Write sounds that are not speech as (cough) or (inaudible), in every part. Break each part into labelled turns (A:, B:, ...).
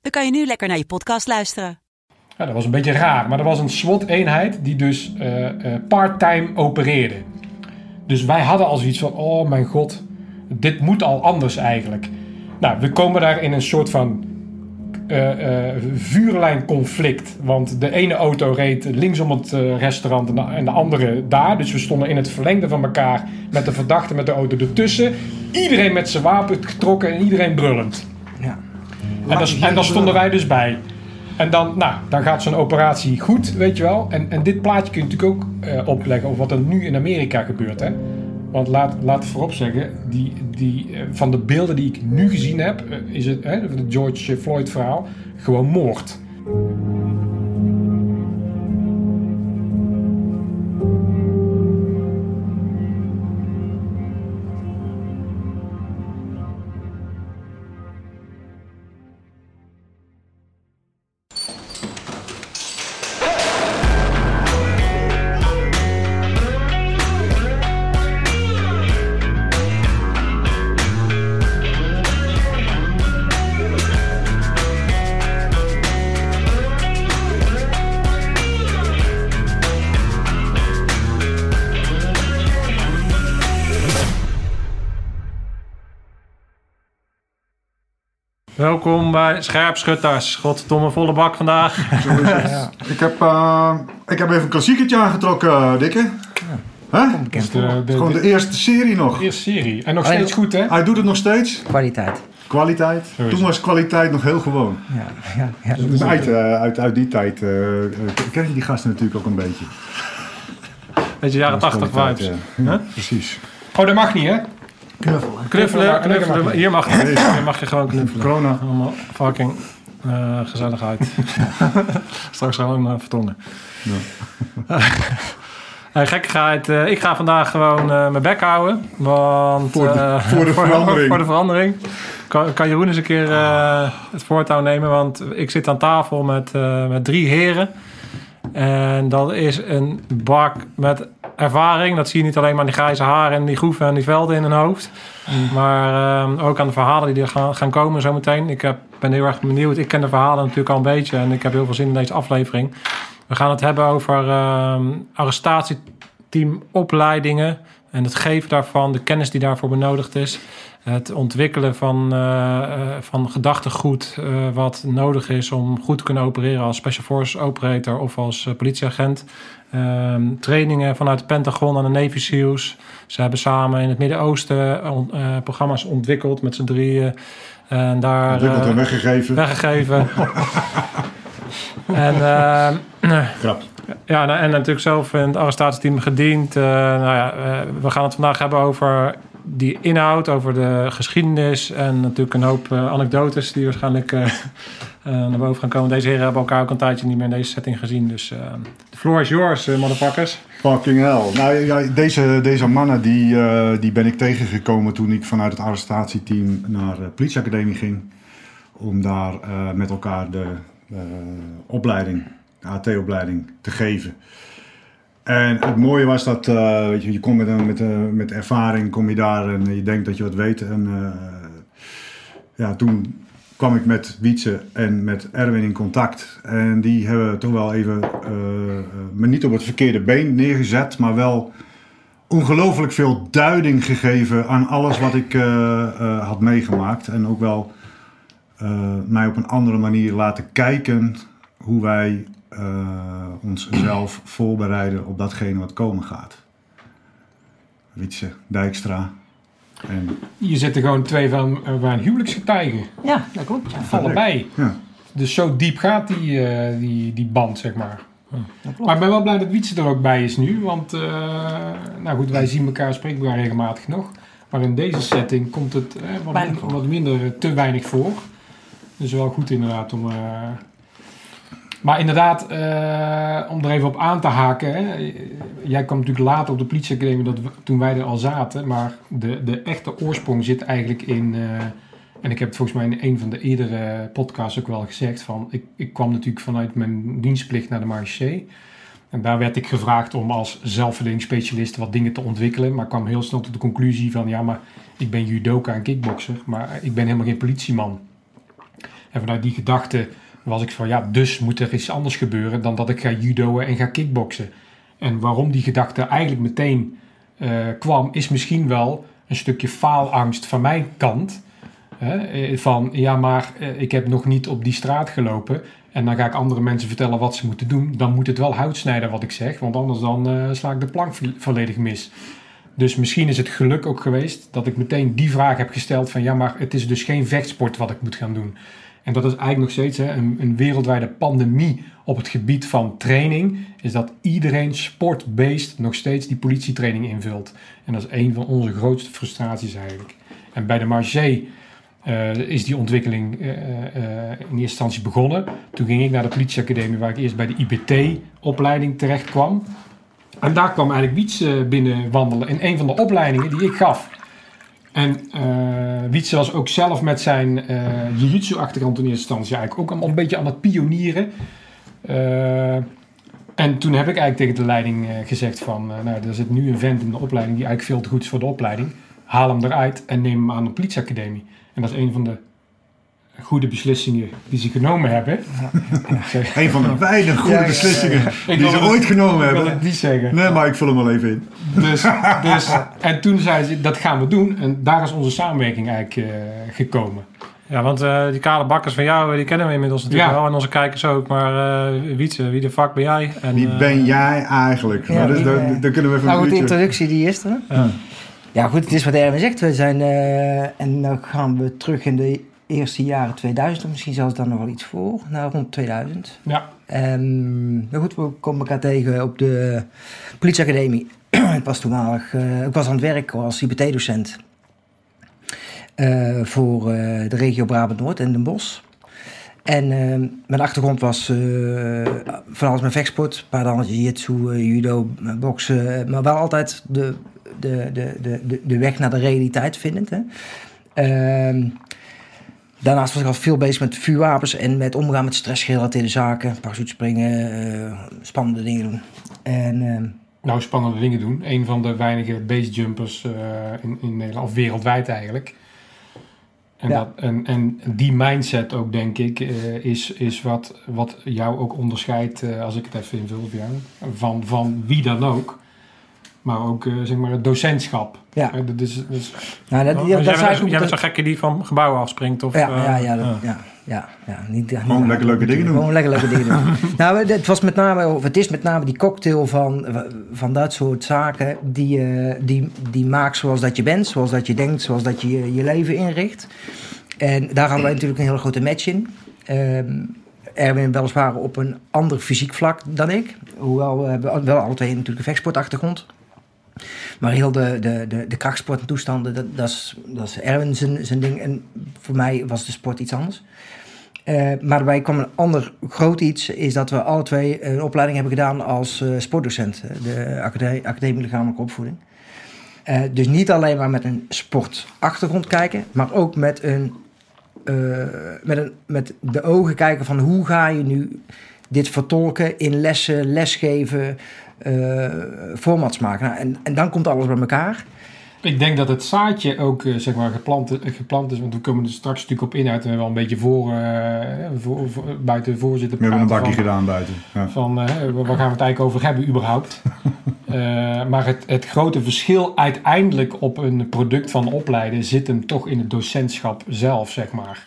A: dan kan je nu lekker naar je podcast luisteren.
B: Ja, dat was een beetje raar, maar er was een SWAT-eenheid die dus uh, part-time opereerde. Dus wij hadden al zoiets van, oh mijn god, dit moet al anders eigenlijk. Nou, we komen daar in een soort van uh, vuurlijnconflict. Want de ene auto reed links om het restaurant en de, en de, andere daar. Dus we stonden in het verlengde van elkaar met de verdachte met de auto ertussen. Iedereen met zijn wapen getrokken en iedereen brullend. En, daar, en daar stonden wij dus bij. En dan, nou, dan gaat zo'n operatie goed, weet je wel. En, en dit plaatje kun je natuurlijk ook uh, opleggen over wat er nu in Amerika gebeurt. Hè? Want laat, laat voorop zeggen, die, die, uh, van de beelden die ik nu gezien heb, uh, is het, hè, het George Floyd verhaal, gewoon moord. Welkom bij Scherpschutters. Goddomme volle bak vandaag. (laughs)
C: Ja. ik, heb, uh, ik heb even een klassiekertje aangetrokken, Dikke. Ja. Huh?
B: Dus de, de,
C: Gewoon de eerste serie nog.
B: De eerste serie. En nog steeds goed, hè?
C: Hij doet het nog steeds.
D: Kwaliteit.
C: Kwaliteit. Toen was kwaliteit nog heel gewoon.
D: Ja, ja, ja.
C: Dus uit, uh, uit, uit die tijd uh, ken je die gasten natuurlijk ook een beetje.
B: Beetje jaren 80 vibes.
C: Ja. Huh? Precies.
B: Oh, dat mag niet, hè?
D: Knuffelen.
B: Knuffelen, Hier, mag, hier mag je gewoon knuffelen.
C: Corona.
B: Allemaal fucking uh, gezelligheid. (laughs) Straks gewoon uh, vertongen. Ja. (laughs) uh, gekkigheid. ik ga vandaag gewoon mijn bek houden. Want,
C: voor, de, voor de (laughs) verandering.
B: voor de verandering. Kan, kan Jeroen eens een keer het voortouw nemen. Want ik zit aan tafel met, met drie heren. En dat is een bak met ervaring. Dat zie je niet alleen maar aan die grijze haren en die groeven en die velden in hun hoofd. Mm. Maar uh, ook aan de verhalen die er gaan, gaan komen zometeen. Ik heb, ben heel erg benieuwd. Ik ken de verhalen natuurlijk al een beetje. En ik heb heel veel zin in deze aflevering. We gaan het hebben over uh, arrestatieteamopleidingen. En het geven daarvan, de kennis die daarvoor benodigd is. Het ontwikkelen van, uh, van gedachtegoed uh, wat nodig is om goed te kunnen opereren als Special Force operator of als politieagent. Uh, trainingen vanuit het Pentagon en de Navy SEALs. Ze hebben samen in het Midden-Oosten on, programma's ontwikkeld met z'n drieën. En daar,
C: ontwikkeld en weggegeven.
B: Weggegeven. (laughs) en,
C: Grap.
B: Ja, nou, en natuurlijk zelf in het arrestatieteam gediend. nou ja, we gaan het vandaag hebben over die inhoud, over de geschiedenis en natuurlijk een hoop uh, anekdotes die waarschijnlijk uh, uh, (laughs) naar boven gaan komen. Deze heren hebben elkaar ook een tijdje niet meer in deze setting gezien. Dus de floor is yours, motherfuckers.
C: Fucking hell. Nou ja, deze, deze mannen die, die ben ik tegengekomen toen ik vanuit het arrestatieteam naar de politieacademie ging. Om daar met elkaar de opleiding, de AT-opleiding, te geven. En het mooie was dat uh, weet je, je komt met, met, uh, met ervaring, kom je daar en je denkt dat je wat weet. En uh, ja, toen kwam ik met Wietse en met Erwin in contact. En die hebben toch wel even me niet op het verkeerde been neergezet, maar wel ongelooflijk veel duiding gegeven aan alles wat ik had meegemaakt. En ook wel mij op een andere manier laten kijken hoe wij uh, onszelf voorbereiden op datgene wat komen gaat. Wietse, Dijkstra. En...
B: Je zit er gewoon twee van uh, huwelijksgetuigen.
D: Ja, dat klopt. Ja.
B: Allebei.
C: Ja.
B: Dus zo diep gaat die, uh, die, die band, zeg maar. Ja, maar ik ben wel blij dat Wietse er ook bij is nu. Want, nou goed, wij zien elkaar spreekbaar regelmatig nog. Maar in deze setting komt het wat, minder te weinig voor. Dus wel goed inderdaad om... Maar inderdaad, eh, om er even op aan te haken. Hè, jij kwam natuurlijk later op de politieacademie dat toen wij er al zaten. Maar de, de echte oorsprong zit eigenlijk in... eh, en ik heb het volgens mij in een van de eerdere podcasts ook wel gezegd. Van, ik, ik kwam natuurlijk vanuit mijn dienstplicht naar de marché. En daar werd ik gevraagd om als zelfverdedigingsspecialist wat dingen te ontwikkelen. Maar kwam heel snel tot de conclusie van... Ja, maar ik ben judoka en kickbokser. Maar ik ben helemaal geen politieman. En vanuit die gedachte was ik van... Ja, dus moet er iets anders gebeuren dan dat ik ga judoën en ga kickboksen. En waarom die gedachte eigenlijk meteen eh, kwam... is misschien wel een stukje faalangst van mijn kant... Hè, eh, van ja, maar eh, ik heb nog niet op die straat gelopen. En dan ga ik andere mensen vertellen wat ze moeten doen. Dan moet het wel hout snijden wat ik zeg. Want anders dan sla ik de plank vo- volledig mis. Dus misschien is het geluk ook geweest dat ik meteen die vraag heb gesteld van ja, maar het is dus geen vechtsport wat ik moet gaan doen. En dat is eigenlijk nog steeds hè, een, een wereldwijde pandemie op het gebied van training. Is dat iedereen sport-based nog steeds die politietraining invult. En dat is een van onze grootste frustraties eigenlijk. En bij de Marché eh, is die ontwikkeling eh, eh, in eerste instantie begonnen. Toen ging ik naar de politieacademie waar ik eerst bij de IBT-opleiding terecht kwam. En daar kwam eigenlijk Wiets binnen wandelen in een van de opleidingen die ik gaf. En eh Wietse was ook zelf met zijn eh jiu-jitsu-achtergrond in eerste instantie eigenlijk ook al een beetje aan het pionieren. Eh, en toen heb ik eigenlijk tegen de leiding gezegd van, nou, er zit nu een vent in de opleiding die eigenlijk veel te goed is voor de opleiding. Haal hem eruit en neem hem aan de politieacademie. En dat is een van de goede beslissingen die ze genomen hebben. Ik (laughs)
C: Een van de weinig goede
D: Ja, ja,
C: beslissingen die
B: wil
C: ze
B: het-
C: ooit genomen
B: wil
C: hebben.
B: het niet zeggen.
C: Nee, maar ik vul hem wel even in.
B: Dus, dus, en toen zei ze, dat gaan we doen. En daar is onze samenwerking eigenlijk eh, gekomen.
E: Ja, want eh, die kale bakkers van jou, eh, die kennen we inmiddels natuurlijk
B: Ja.
E: wel. En onze kijkers ook. Maar eh Wietse, wie de fuck ben jij? En,
C: Wie ben jij eigenlijk?
D: ja,
C: Nou, dus daar, daar kunnen we even
D: Nou
C: een
D: goed, de introductie die is er.
E: Ja.
D: Ja goed, het is wat Erwin zegt. We zijn, eh, en dan gaan we terug in de eerste jaren 2000, of misschien zelfs dan nog wel iets voor, naar rond 2000.
B: Ja,
D: nou goed, we komen elkaar tegen op de politieacademie. (clears throat) ik was toenmalig, eh, ik was aan het werk als IBT-docent eh, voor eh, de regio Brabant-Noord en Den Bosch. En eh, mijn achtergrond was van alles met vechtsport, een paar dan jiu-jitsu, judo, boksen, maar wel altijd de, de, de, de, de, de weg naar de realiteit vindend. Hè. Ehm, Daarnaast was ik al veel bezig met vuurwapens en met omgaan met stressgerelateerde zaken. Parachutespringen, eh spannende dingen doen. En ehm,
B: nou spannende dingen doen. Een van de weinige basejumpers eh in, in Nederland, of wereldwijd eigenlijk. En,
D: Ja.
B: dat, en, en die mindset ook, denk ik, eh, is, is wat, wat jou ook onderscheidt, als ik het even invul van, van wie dan ook. Maar ook, eh, zeg maar, het docentschap.
D: Ja.
B: Eh, dat is, dat is-
D: nou, dat, ja,
E: dus
D: dat
E: jij, bent, jij bent zo'n gekke die van gebouwen afspringt? Of,
D: ja,
E: eh,
D: ja, ja, dat- ja, ja, ja, niet,
C: Gewoon
D: niet-
C: lekker leuke dingen doen.
D: Gewoon lekker leuke dingen doen. (laughs) nou, het was met name, of het is met name die cocktail van, van dat soort zaken die, eh, die, die maakt zoals dat je bent, zoals dat je denkt, zoals dat je je, leven inricht. En daar hadden wij natuurlijk een hele grote match in. Ehm, Erwin weliswaar op een ander fysiek vlak dan ik. Hoewel we hebben wel alle twee natuurlijk een vechtsportachtergrond. Maar heel de, de, de, de krachtsport en toestanden, dat, dat, is, dat is Erwin zijn, zijn ding. En voor mij was de sport iets anders. Eh, maar bij kwam een ander groot iets, is dat we alle twee een opleiding hebben gedaan als eh, sportdocent. De Academie, Lichamelijke Opvoeding. Eh, dus niet alleen maar met een sportachtergrond kijken, maar ook met, een, met, een, met de ogen kijken van hoe ga je nu dit vertolken in lessen, lesgeven, formats maken. Nou, en, en dan komt alles bij elkaar.
B: Ik denk dat het zaadje ook eh, zeg maar geplant, eh, geplant is, want we komen er straks natuurlijk op inhoud en we wel een beetje voor, eh, voor, voor- buiten de voorzitter
C: We hebben een bakje
B: van-
C: gedaan buiten. Ja.
B: Van eh, waar gaan we het eigenlijk over hebben überhaupt? (laughs) Eh, maar het, het grote verschil uiteindelijk op een product van opleiden zit hem toch in het docentschap zelf, zeg maar.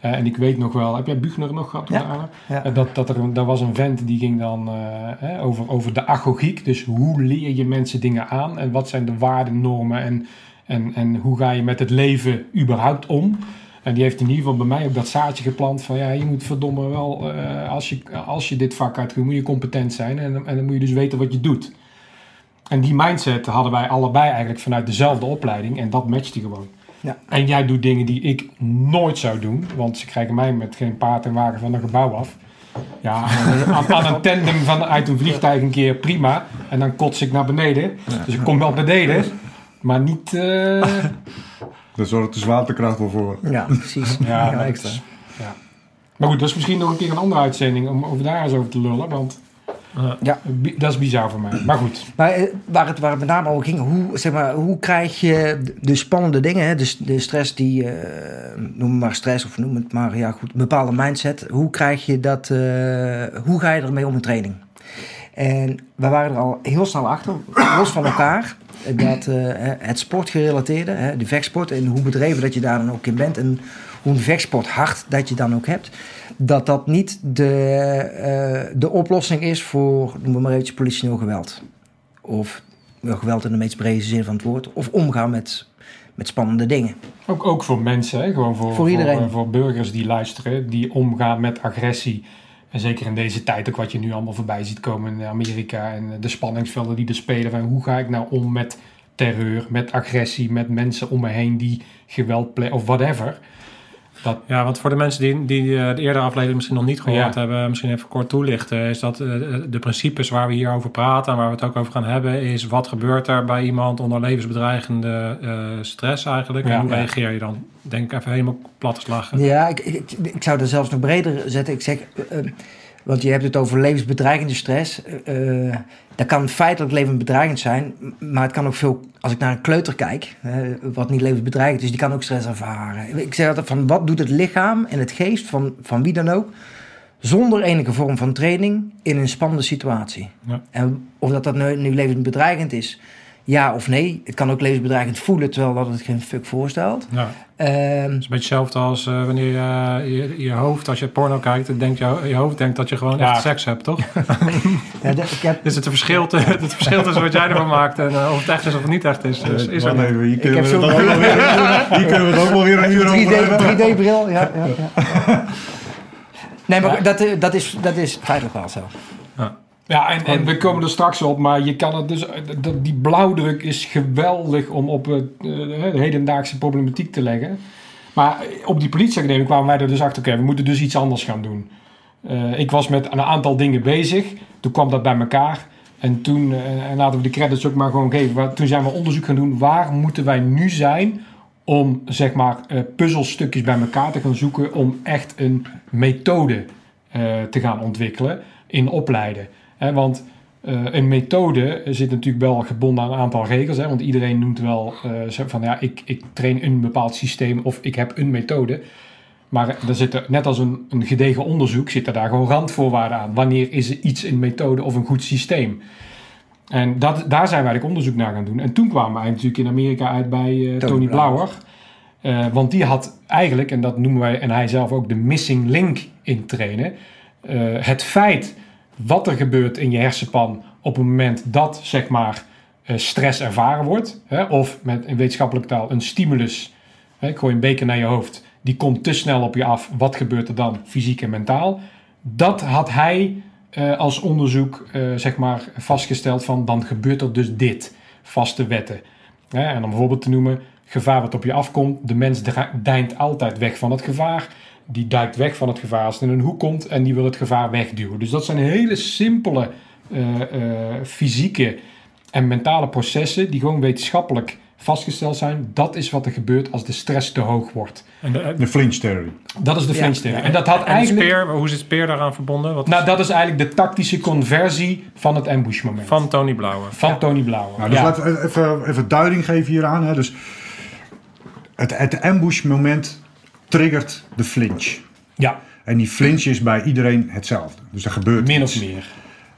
B: En ik weet nog wel, heb jij Buchner nog gehad?
D: Ja.
B: Anne?
D: Ja.
B: Eh, dat, dat er, daar was een vent die ging dan eh, over, over de agogiek. Dus hoe leer je mensen dingen aan en wat zijn de waarden, normen en, en, en hoe ga je met het leven überhaupt om? En die heeft in ieder geval bij mij ook dat zaadje geplant van ja, je moet verdomme wel, eh, als, je, als je dit vak uitvoert, moet je competent zijn en, en dan moet je dus weten wat je doet. En die mindset hadden wij allebei eigenlijk vanuit dezelfde opleiding en dat matchte gewoon.
D: Ja.
B: En jij doet dingen die ik nooit zou doen. Want ze krijgen mij met geen paard en wagen van een gebouw af. Ja, (laughs) aan, aan een tandem van, uit een vliegtuig een keer prima. En dan kots ik naar beneden. Dus ik kom wel beneden. Maar niet... eh, (laughs)
C: Daar zorgt de zwaartekracht wel voor.
D: Ja, precies.
B: ja, dat ja. Maar goed, dat is misschien nog een keer een andere uitzending om over daar eens over te lullen. Want
D: Ja.
B: dat is bizar voor mij. Maar goed.
D: Maar eh, waar het, waar het met name over ging, hoe, zeg maar, hoe krijg je de- de spannende dingen, hè, de, de stress die, eh, noem maar stress of noem het maar, ja goed, een bepaalde mindset. Hoe krijg je dat, eh, hoe ga je ermee om in training? En we waren er al heel snel achter, (coughs) los van elkaar, dat het sportgerelateerde, hè, de vechtsport en hoe bedreven dat je daar dan ook in bent en hoe een vechtsport hard dat je dan ook hebt, dat dat niet de, eh, de oplossing is voor, noem maar eventjes, politioneel geweld. Of ja, geweld in de meest brede zin van het woord. Of omgaan met, met spannende dingen.
B: Ook, ook voor mensen, hè? gewoon voor,
D: Voor iedereen.
B: Voor, voor burgers die luisteren, die omgaan met agressie. En zeker in deze tijd, ook wat je nu allemaal voorbij ziet komen in Amerika en de spanningsvelden die er spelen. Van hoe ga ik nou om met terreur, met agressie, met mensen om me heen die geweld plegen of whatever. Dat,
E: Ja, want voor de mensen die, die eh, de eerdere aflevering misschien nog niet gehoord
B: Ja.
E: hebben, misschien even kort toelichten, is dat eh, de principes waar we hier over praten en waar we het ook over gaan hebben, is wat gebeurt er bij iemand onder levensbedreigende eh, stress eigenlijk
B: Ja.
E: en hoe
B: Ja.
E: reageer je dan? Denk even helemaal platgeslagen.
D: Ja, ik, ik, ik zou er zelfs nog breder zetten. Ik zeg, eh, eh, want je hebt het over levensbedreigende stress. Eh, dat kan feitelijk levensbedreigend zijn, maar het kan ook veel... Als ik naar een kleuter kijk, wat niet levensbedreigend is, die kan ook stress ervaren. Ik zeg altijd van, wat doet het lichaam en het geest van, van wie dan ook... zonder enige vorm van training in een spannende situatie?
E: Ja.
D: En of dat, dat nu, nu levensbedreigend is, ja of nee. Het kan ook levensbedreigend voelen, terwijl dat het geen fuck voorstelt.
E: Ja.
D: Ehm,
E: Het is een beetje hetzelfde als eh, wanneer je, je je hoofd, als je porno kijkt, dan denkt je, je hoofd denkt dat je gewoon
B: Ja.
E: echt seks hebt, toch? (laughs)
D: ja, dat- ik heb,
E: Dus het verschil, te, het verschil tussen wat jij ervan maakt en eh, of het echt is of het niet echt is, is, is er
C: even, hier
D: Ik
C: kunnen,
D: heb
C: we het (laughs) hier kunnen we het ook wel weer een uur over
D: 3D,
C: hebben.
D: 3D-bril, ja. ja, ja. (laughs) Nee, maar dat, eh, dat, is, dat is feitelijk wel zo.
B: Ja, en, en we komen er straks op, maar je kan het dus, dat- die blauwdruk is geweldig om op het, eh, de hedendaagse problematiek te leggen. Maar op die politieacademie kwamen wij er dus achter, oké, we moeten dus iets anders gaan doen. Eh, ik was met een aantal dingen bezig. Toen kwam dat bij elkaar. En toen, eh, en laten we de credits ook maar gewoon geven. Toen zijn we onderzoek gaan doen. Waar moeten wij nu zijn om zeg maar eh, puzzelstukjes bij elkaar te gaan zoeken. Om echt een methode eh, te gaan ontwikkelen in opleiden. Hè, want eh, een methode zit natuurlijk wel gebonden aan een aantal regels. Hè, want iedereen noemt wel eh, van ja, ik, ik train een bepaald systeem of ik heb een methode. Maar er zitten, net als een, een gedegen onderzoek, zitten daar gewoon randvoorwaarden aan. Wanneer is er iets een methode of een goed systeem? En dat, daar zijn wij eigenlijk onderzoek naar gaan doen. En toen kwamen wij natuurlijk in Amerika uit bij eh, Tony Blauwer. Want die had eigenlijk, en dat noemen wij, en hij zelf ook, de missing link in trainen. Het feit wat er gebeurt in je hersenpan op het moment dat, zeg maar, eh, stress ervaren wordt. Hè, of met in wetenschappelijke taal een stimulus. Hè, ik gooi een beker naar je hoofd. Die komt te snel op je af. Wat gebeurt er dan fysiek en mentaal? Dat had hij eh, als onderzoek eh, zeg maar vastgesteld van dan gebeurt er dus dit. Vaste wetten. En om bijvoorbeeld te noemen, gevaar wat op je afkomt. De mens deint altijd weg van het gevaar. Die duikt weg van het gevaar als het in een hoek komt en die wil het gevaar wegduwen. Dus dat zijn hele simpele eh, eh, fysieke en mentale processen die gewoon wetenschappelijk vastgesteld zijn. Dat is wat er gebeurt als de stress te hoog wordt.
E: En de,
C: De flinch theory.
B: Dat is de
D: Ja.
B: flinch-theorie. En dat had
E: en
B: eigenlijk...
E: speer, hoe is het speer daaraan verbonden? Wat
B: Nou, dat is eigenlijk de tactische conversie van het ambushmoment.
E: van Tony Blauwe.
B: van Tony Blauwer.
C: Nou, dus
B: ja.
C: laten we even, even duiding geven hieraan. Hè. Dus het, het ambush moment triggert de flinch.
B: ja,
C: En die flinch is bij iedereen hetzelfde. Dus er gebeurt
B: min
C: iets.
B: of meer.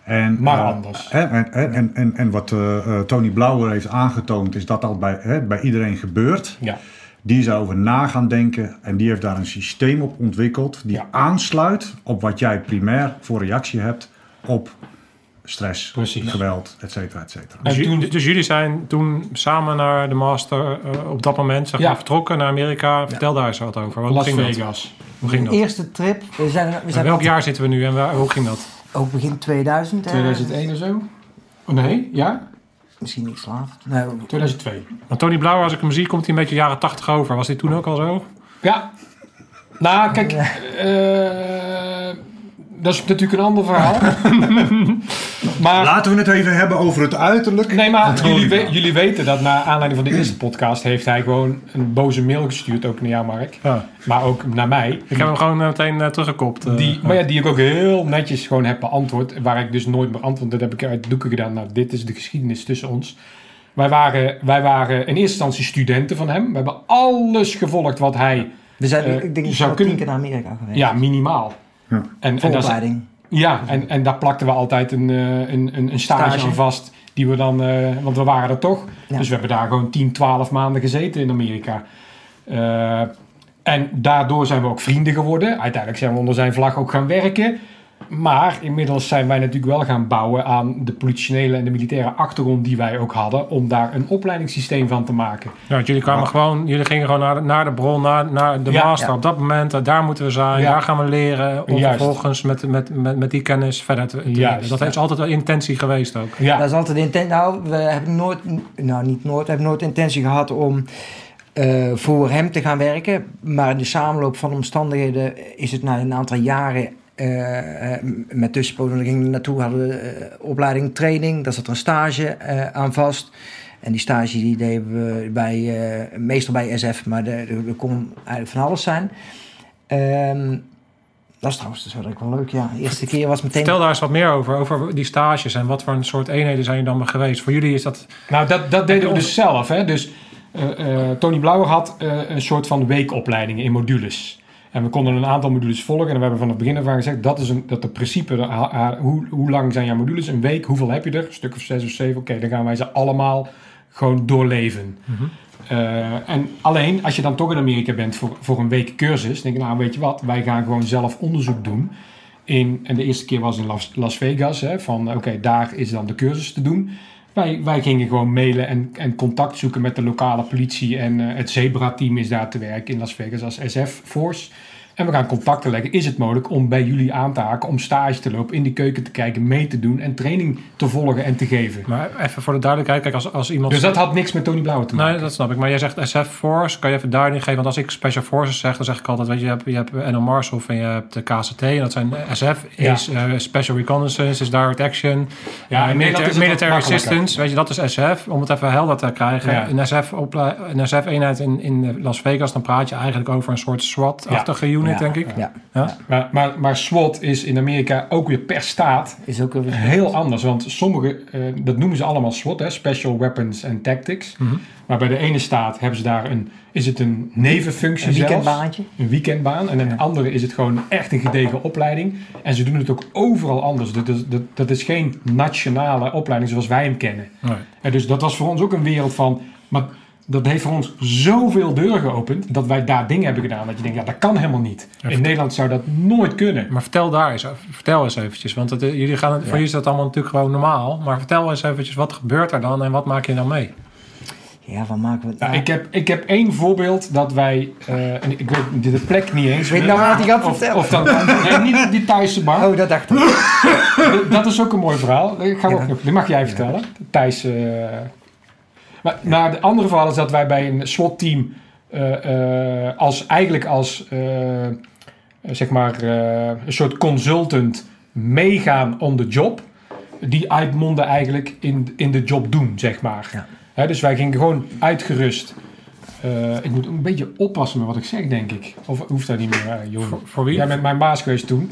C: En,
B: Maar
C: eh,
B: anders.
C: En, en, en, en, wat eh, eh, Tony Blauwer heeft aangetoond, is dat dat bij, hè, bij iedereen gebeurt.
B: Ja.
C: Die is over na gaan denken en die heeft daar een systeem op ontwikkeld die
B: Ja.
C: aansluit op wat jij primair voor reactie hebt op stress,
B: Precies.
C: geweld, et cetera, et cetera.
B: En
E: Dus,
B: toen-
E: ju- dus jullie zijn toen samen naar de master eh, op dat moment zeg
B: Ja.
E: maar, vertrokken naar Amerika. Vertel daar eens wat over. Hoe
B: Las
E: ging dat?
B: Vegas.
E: Hoe ging dat?
D: Eerste trip, we zijn, we
E: In
D: zijn
E: welk jaar zitten we nu en waar, hoe ging dat?
D: ook begin 2000. hè?
B: 2001 of zo? Oh, nee, ja?
D: Misschien iets later. Nee,
B: 2002.
E: Want Tony Blauw, als ik hem zie, komt hij een beetje jaren 80 over. Was hij toen ook al zo?
B: Ja. Nou, kijk, eh, dat is natuurlijk een ander verhaal. (laughs) maar
C: Laten we het even hebben over het uiterlijk.
B: Nee, maar jullie, we- jullie weten dat naar aanleiding van de eerste podcast heeft hij gewoon een boze mail gestuurd, ook naar jou, Mark.
E: Ja.
B: Maar ook naar mij.
E: Ik heb hem gewoon eh, meteen eh, teruggekopt. eh.
B: Die, maar ja, die ik ook heel netjes gewoon heb beantwoord. Waar ik dus nooit meer antwoord. Dat heb ik uit de doeken gedaan. Nou, dit is de geschiedenis tussen ons. Wij waren, wij waren in eerste instantie studenten van hem. We hebben alles gevolgd wat hij...
D: we zijn, ik denk
B: zou kunnen-
D: naar Amerika geweest.
B: Ja, minimaal.
C: Ja.
B: En, en, dat is-
D: Vooropleiding.
B: ja, en, en daar plakten we altijd een, eh, een, een, een stage,
D: Stage.
B: aan vast. Die we dan... eh, want we waren er toch.
D: Ja.
B: Dus we hebben daar gewoon 10, 12 maanden gezeten in Amerika. Eh, en daardoor zijn we ook vrienden geworden. Uiteindelijk zijn we onder zijn vlag ook gaan werken. Maar inmiddels zijn wij natuurlijk wel gaan bouwen aan de politionele en de militaire achtergrond die wij ook hadden. Om daar een opleidingssysteem van te maken.
E: Ja, want jullie kwamen gewoon, jullie gingen gewoon naar de, naar de bron, naar, naar de
B: Ja.
E: master.
D: Ja.
E: Op dat moment, daar moeten we zijn,
B: Ja.
E: daar gaan we leren. Om
B: Juist.
E: vervolgens met, met, met, met die kennis verder te,
B: Juist,
E: leren. Dat is altijd wel intentie geweest ook.
B: Ja,
D: Dat is altijd de intentie. Nou, we hebben nooit, nou niet nooit, we hebben nooit de intentie gehad om eh, voor hem te gaan werken. Maar in de samenloop van omstandigheden is het na een aantal jaren eh, eh, met tussenpozen we gingen er naartoe, hadden we eh, opleiding, training, daar zat er een stage eh, aan vast. En die stage die deden we bij, eh, meestal bij SF, maar er kon eigenlijk van alles zijn. Ehm, dat is trouwens dus wel leuk, ja. De eerste keer was meteen...
E: Vertel daar eens wat meer over, over die stages en wat voor een soort eenheden zijn je dan maar geweest. Voor jullie is dat...
B: Nou, dat, dat deden we dus zelf. Hè? Dus eh, eh, Tony Blauwer had eh, een soort van weekopleidingen in modules. En we konden een aantal modules volgen. En we hebben van het begin af aan gezegd, dat is een, dat de principe, hoe, hoe lang zijn jouw modules? Een week, hoeveel heb je er? Een stuk of zes of zeven. Oké, dan gaan wij ze allemaal gewoon doorleven. Eh, en alleen, als je dan toch in Amerika bent voor, voor een week cursus, denk ik, nou weet je wat, wij gaan gewoon zelf onderzoek doen. In, en de eerste keer was in Las, Las Vegas, hè, van oké, daar is dan de cursus te doen. Wij, wij gingen gewoon mailen en, en contact zoeken met de lokale politie. En eh, het Zebra-team is daar te werk in Las Vegas als SF-force. En we gaan contacten leggen. Is het mogelijk om bij jullie aan te haken, om stage te lopen, in de keuken te kijken, mee te doen en training te volgen en te geven?
E: Maar even voor de duidelijkheid, kijk, als, als iemand...
B: Dus dat had niks met Tony Blauwe te maken.
E: Nee, dat snap ik. Maar jij zegt SF Force. Kan je even duiding geven? Want als ik Special Forces zeg, dan zeg ik altijd... Weet je, je hebt, je hebt NL Marshall en je hebt de KCT. En dat zijn SF is eh, Special Reconnaissance, is Direct Action.
B: Ja, Nederland
E: military, military. Assistance. Weet je, dat is SF. Om het even helder te krijgen.
B: Ja.
E: Een SF ople- een SF-eenheid in, in Las Vegas, dan praat je eigenlijk over een soort SWAT-achtige unit,
D: Ja,
E: denk ik.
D: Ja,
E: Ja?
B: Maar, maar, maar SWAT is in Amerika ook weer per staat
D: is ook
B: heel anders. Want sommige, eh, dat noemen ze allemaal SWAT, hè, Special Weapons and Tactics.
E: Mhm.
B: Maar bij de ene staat hebben ze daar een, is het een nevenfunctie
D: Een
B: zelfs.
D: weekendbaantje.
B: Een weekendbaan. En in de andere is het gewoon echt een gedegen opleiding. En ze doen het ook overal anders. Dat is, dat, dat is geen nationale opleiding zoals wij hem kennen.
E: Nee.
B: En dus dat was voor ons ook een wereld van... Maar dat heeft voor ons zoveel deuren geopend... dat wij daar dingen hebben gedaan. Dat je denkt, ja, dat kan helemaal niet. In Nederland zou dat nooit kunnen.
E: Maar vertel daar eens, vertel eens eventjes. Want het, eh, jullie gaan, voor jullie is dat allemaal natuurlijk gewoon normaal. Maar vertel eens eventjes, wat gebeurt er dan en wat maak je dan mee?
D: Ja, wat maken we...
B: Nou, ik, heb, ik heb één voorbeeld dat wij... eh, ik weet de plek niet eens
D: weet
B: meer.
D: nou wat hij gaat vertellen.
B: of dan, nee, niet die Thaise bar.
D: Oh, dat dacht ik. (laughs)
B: Dat is ook een mooi verhaal. Dat, ga ik ook nog, dat mag jij vertellen. Thijs. eh. Maar nou, de andere verhaal is dat wij bij een SWAT-team eh, eh, als eigenlijk als eh, zeg maar eh, een soort consultant meegaan on the job. Die uitmonden eigenlijk in, in de job doen, zeg maar.
D: Ja.
B: Dus wij gingen gewoon uitgerust. Eh, ik moet een beetje oppassen met wat ik zeg, denk ik. Of hoeft dat niet meer, uh, Johan?
E: Voor wie?
B: Jij bent mijn baas geweest toen.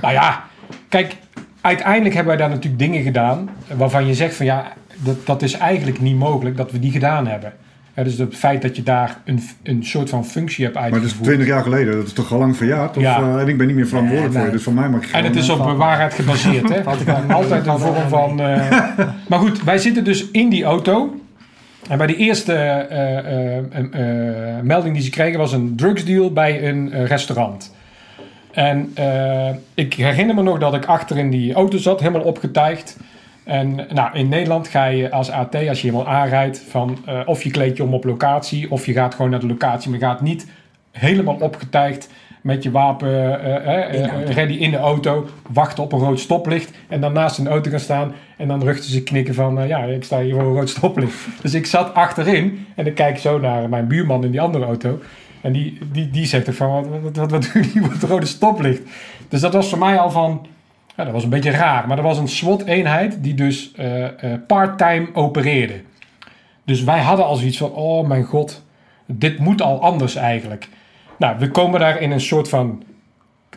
B: Nou ja, kijk, uiteindelijk hebben wij daar natuurlijk dingen gedaan waarvan je zegt van ja, dat, dat is eigenlijk niet mogelijk dat we die gedaan hebben. Hè, dus het feit dat je daar een, een soort van functie hebt
C: Maar dat is
B: uitgevoerd.
C: 20 jaar geleden, dat is toch al lang verjaard? Of,
B: Ja.
C: eh, en ik ben niet meer verantwoordelijk
D: Nee,
C: voor je, dus van mij mag je
B: En het is
C: gewoon,
B: op waarheid gebaseerd, hè? (laughs) Altijd een vorm van. eh, (laughs) Maar goed, wij zitten dus in die auto. En bij de eerste eh, eh, eh, eh, melding die ze kregen was een drugsdeal bij een eh, restaurant. En eh, ik herinner me nog dat ik achter in die auto zat, helemaal opgetuigd. En nou, in Nederland ga je als AT, als je helemaal aanrijdt, van eh, of je kleed je om op locatie, of je gaat gewoon naar de locatie, maar je gaat niet helemaal opgetuigd met je wapen eh, eh, ready in de auto, wachten op een rood stoplicht en dan naast een auto gaan staan en dan ruchten ze knikken van ja, ik sta hier voor een rood stoplicht. Dus ik zat achterin en ik kijk zo naar mijn buurman in die andere auto en die, die, die zegt ook van wat, wat, wat, wat doen jullie op het rode stoplicht? Dus dat was voor mij al van, ja, dat was een beetje raar, maar er was een SWAT-eenheid die dus eh, part-time opereerde. Dus wij hadden al zoiets van, oh mijn god, dit moet al anders eigenlijk. Nou, we komen daar in een soort van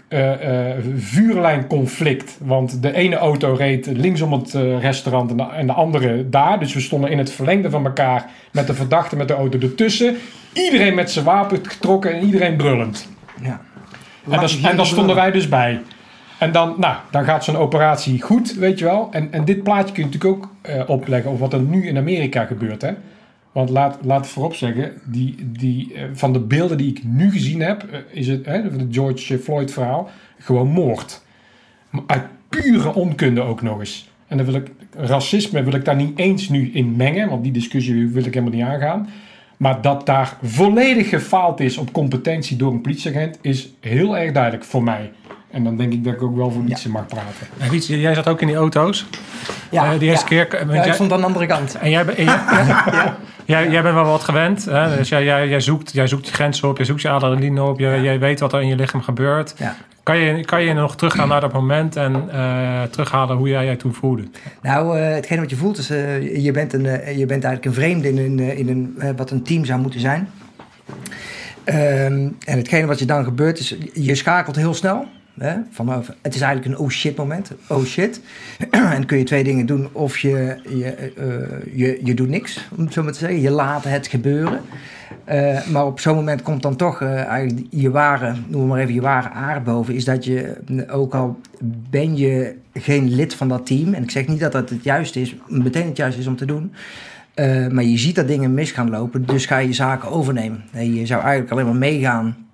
B: eh, vuurlijnconflict. Want de ene auto reed linksom het eh, restaurant en de, en de andere daar. Dus we stonden in het verlengde van elkaar met de verdachte met de auto ertussen. Iedereen met zijn wapen getrokken en iedereen brullend.
D: Ja.
B: En, en daar stonden wij dus bij. En dan, nou, dan gaat zo'n operatie goed, weet je wel. En, en dit plaatje kun je natuurlijk ook eh, opleggen over wat er nu in Amerika gebeurt. Hè? Want laat, laat voorop zeggen, die, die, eh, van de beelden die ik nu gezien heb, eh, is het, hè, het George Floyd verhaal, gewoon moord. Uit pure onkunde ook nog eens. En dan wil ik, racisme wil ik daar niet eens nu in mengen, want die discussie wil ik helemaal niet aangaan. Maar dat daar volledig gefaald is op competentie door een politieagent, is heel erg duidelijk voor mij. En dan denk ik dat ik ook wel voor Wietse mag praten.
E: En jij zat ook in die auto's.
D: Ja,
E: Eh, die eerste
D: ja.
E: keer... want
D: Ja, ik
E: jij-
D: stond aan de andere kant.
E: En jij, ben- en jij, (laughs) jij, jij bent wel wat gewend. Hè? Dus jij, jij, jij, zoekt, jij zoekt je grenzen op, je zoekt je adrenaline op. Je, Jij weet wat er in je lichaam gebeurt.
D: Ja.
E: Kan, je, kan je nog teruggaan naar dat moment en eh, terughalen hoe jij je toen voelde?
D: Nou, eh, hetgeen wat je voelt is, eh, je, bent een, eh, je bent eigenlijk een vreemde in een, eh, in een eh, wat een team zou moeten zijn. Ehm, en hetgene wat je dan gebeurt is, je schakelt heel snel. Hè, oh, het is eigenlijk een oh shit moment. Oh shit. (clears throat) en dan kun je twee dingen doen. Of je, je, eh, je, je doet niks, om het zo maar te zeggen. Je laat het gebeuren. Eh, maar op zo'n moment komt dan toch eh, eigenlijk je ware, noem maar even je ware aard boven. Is dat je, ook al ben je geen lid van dat team. En ik zeg niet dat dat het juiste is, meteen het juiste is om te doen. maar je ziet dat dingen mis gaan lopen, dus ga je zaken overnemen. Je zou eigenlijk alleen maar meegaan.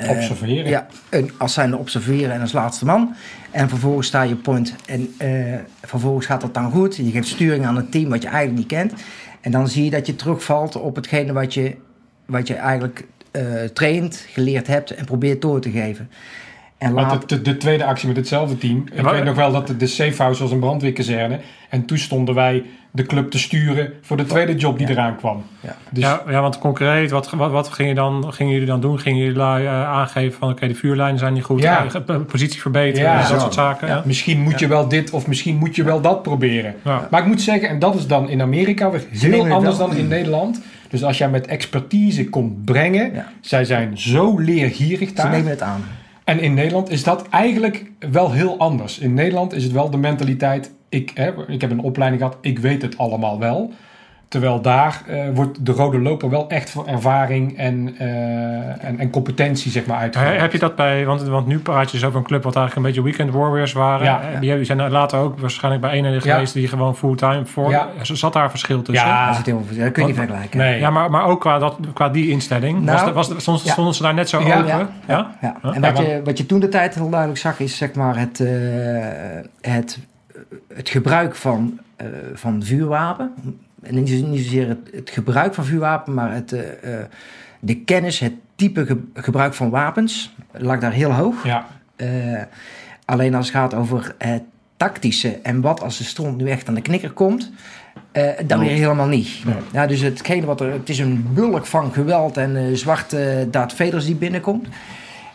D: Eh,
B: Observeren.
D: Ja, en als zijnde observeren en als laatste man. En vervolgens sta je point. En eh, vervolgens gaat dat dan goed. Je geeft sturing aan een team wat je eigenlijk niet kent. En dan zie je dat je terugvalt op hetgene wat je, wat je eigenlijk eh traint, geleerd hebt en probeert door te geven. En laat,
B: Want de, de, de tweede actie met hetzelfde team. Ik weet nog wel dat de, de safe house was een brandweerkazerne. En toen stonden wij de club te sturen voor de tweede job die
D: Ja.
B: eraan kwam.
D: Ja.
B: Dus
E: Ja, ja, want concreet, wat, wat, wat gingen, dan, gingen jullie dan doen? Gingen jullie eh, aangeven van oké, de vuurlijnen zijn niet goed,
B: Ja.
E: eh, positie verbeteren,
B: Ja,
E: dat
C: zo.
E: soort zaken?
B: Ja, misschien moet je wel dit of misschien moet je wel dat proberen.
E: Ja.
B: Maar ik moet zeggen, en dat is dan in Amerika weer heel anders dan in Nederland. Dus als jij met expertise komt brengen,
D: Ja.
B: zij zijn zo leergierig
D: ze
B: daar.
D: nemen het aan.
B: En in Nederland is dat eigenlijk wel heel anders. In Nederland is het wel de mentaliteit, ik, hè, ik heb een opleiding gehad, ik weet het allemaal wel. Terwijl daar eh, wordt de rode loper wel echt voor ervaring en, eh, en, en competentie zeg maar uitgevoerd.
E: Heb je dat bij, want, want nu praat je dus over een club wat eigenlijk een beetje weekend warriors waren.
B: Ja.
E: Eh, Die zijn er later ook waarschijnlijk bij een
B: Ja.
E: geweest die gewoon fulltime voor.
B: Ja.
E: Zat daar verschil tussen?
B: Ja.
D: Dat, is het heel, dat kun je niet vergelijken.
B: Nee.
E: Ja, maar, maar ook qua, dat, qua die instelling.
D: Nou,
E: was de, was de, stonden,
D: ja.
E: stonden ze daar net zo
B: Ja.
E: open?
D: Ja. En wat, je, wat je toen de tijd heel duidelijk zag, is zeg maar het, eh, het, het gebruik van, eh, van vuurwapen. En niet, niet zozeer het, het gebruik van vuurwapen, maar het, eh, eh, de kennis, het type ge- gebruik van wapens lag daar heel hoog.
B: Ja,
D: Eh, alleen als het gaat over het tactische en wat als de stront nu echt aan de knikker komt, eh, dan weer helemaal niet.
B: Nee.
D: Ja, dus hetgene wat er, het is een bulk van geweld en eh, zwarte Darth Vaders die binnenkomt.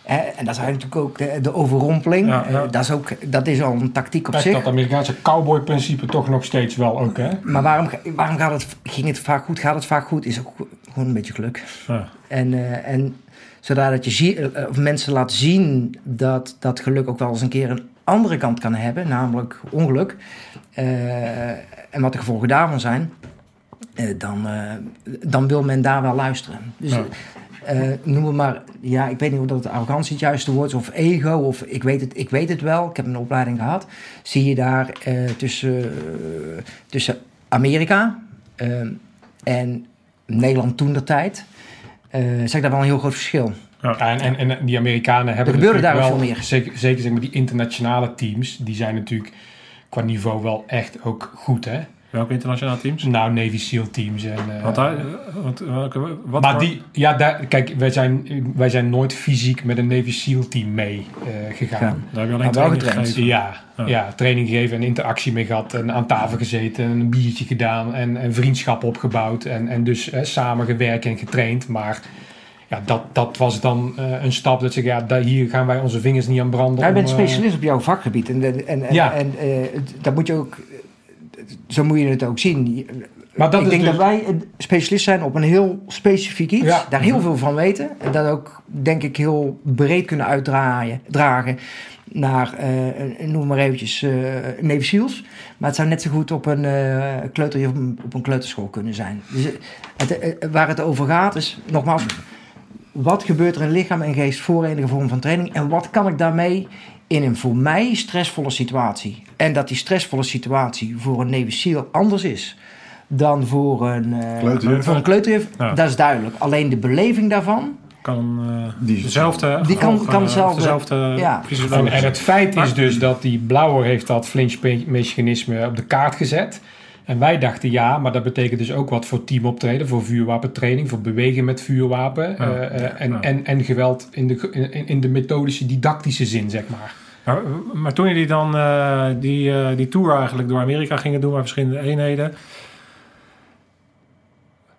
D: En dat is eigenlijk ook de, de overrompeling.
E: Ja, ja.
D: Eh, dat, is ook, dat is al een tactiek op
B: kijk
D: zich.
B: dat Amerikaanse cowboy-principe toch nog steeds wel ook, hè?
D: Maar waarom, waarom gaat het, ging het vaak goed? Gaat het vaak goed? Is ook gewoon een beetje geluk.
E: Ja.
D: En, eh, en zodat dat je zie, eh, of mensen laat zien dat dat geluk ook wel eens een keer een andere kant kan hebben, namelijk ongeluk. en wat de gevolgen daarvan zijn, dan, dan wil men daar wel luisteren. Dus Eh, noem het maar, ja, ik weet niet of dat arrogantie het juiste woord is, of ego, of ik weet het, ik weet het wel, ik heb een opleiding gehad. Zie je daar eh, tussen, eh, tussen Amerika en Nederland toen de tijd, eh zag ik daar wel een heel groot verschil.
B: Ja, en, en, en die Amerikanen hebben
D: Er gebeurde daar
B: wel,
D: veel meer.
B: Zeker, zeker zeg maar die internationale teams, die zijn natuurlijk qua niveau wel echt ook goed, hè?
E: Welke internationale teams?
B: Nou, Navy SEAL teams en... eh,
E: Want daar, want, welke- wat
B: maar
E: voor-
B: die, ja, daar, kijk, wij zijn, wij zijn nooit fysiek met een Navy SEAL team mee eh, gegaan.
D: Ja.
E: daar heb je alleen training gegeven.
B: Ja,
E: Ja.
B: ja. training gegeven en interactie mee gehad. En aan tafel gezeten en een biertje gedaan. En, en vriendschap opgebouwd. En, en dus samen gewerkt en getraind. Maar ja, dat, dat was dan eh, een stap dat ze ja, daar, hier gaan wij onze vingers niet aan branden.
D: Jij bent
B: om,
D: specialist op jouw vakgebied. En, en, en,
B: Ja.
D: en eh, dat moet je ook, zo moet je het ook zien.
B: Maar dat
D: ik denk
B: dus-
D: dat wij specialist zijn op een heel specifiek iets.
B: Ja.
D: Daar heel veel van weten. En dat ook, denk ik, heel breed kunnen uitdragen dragen naar, eh, noem maar eventjes, eh Navy Seals. Maar het zou net zo goed op een eh kleuter, op een, op een kleuterschool kunnen zijn. Dus, het, waar het over gaat is, nogmaals, wat gebeurt er in lichaam en geest voor enige vorm van training? En wat kan ik daarmee in een voor mij stressvolle situatie? En dat die stressvolle situatie voor een Navy SEAL anders is dan voor een, eh,
C: Kleuterjuf.
D: voor een kleuterjuf,
E: Ja.
D: dat is duidelijk. Alleen de beleving daarvan,
E: kan eh,
C: Die is
E: dezelfde
D: Die kan- kan
E: of
D: dezelfde-
E: dezelfde
D: ja.
B: En, het feit is dus dat die blauwer heeft dat flinchmechanisme op de kaart gezet. En wij dachten ja, maar dat betekent dus ook wat voor teamoptreden, voor vuurwapentraining, voor bewegen met vuurwapen. Eh, eh, en,
E: ja.
B: en, en geweld in de, in, in de methodische, didactische zin, zeg maar.
E: Maar, maar toen jullie dan eh, die, eh, die tour eigenlijk door Amerika gingen doen, met verschillende eenheden.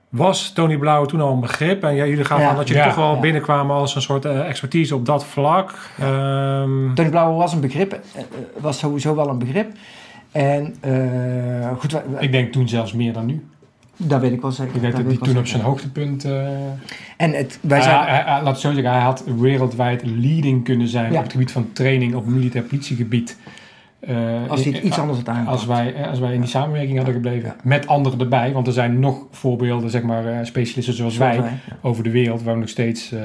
E: Was Tony Blauw toen al een begrip? En ja, jullie gaven
D: Ja.
E: aan dat jullie
B: Ja.
E: toch wel
D: Ja.
E: binnenkwamen als een soort eh, expertise op dat vlak. Ehm,
D: Tony Blauwe was een begrip, was sowieso wel een begrip. En eh, goed, wij- wij-
B: Ik denk toen zelfs meer dan nu.
D: dat weet ik wel zeker.
B: Ik denk dat hij toen op zijn hoogtepunt... eh,
D: En het, wij
B: hij-
D: zijn,
B: hij- hij- laat het zo zeggen, hij had wereldwijd leading kunnen zijn
D: Ja.
B: op het gebied van training op militair politiegebied. Eh,
D: als hij iets anders had aangepakt.
B: Als wij, eh, als wij in die samenwerking hadden gebleven. Met anderen erbij. Want er zijn nog voorbeelden, zeg maar, eh, specialisten zoals
D: Zoals
B: wij
D: wij, ja.
B: over de wereld. Waar we nog steeds, eh,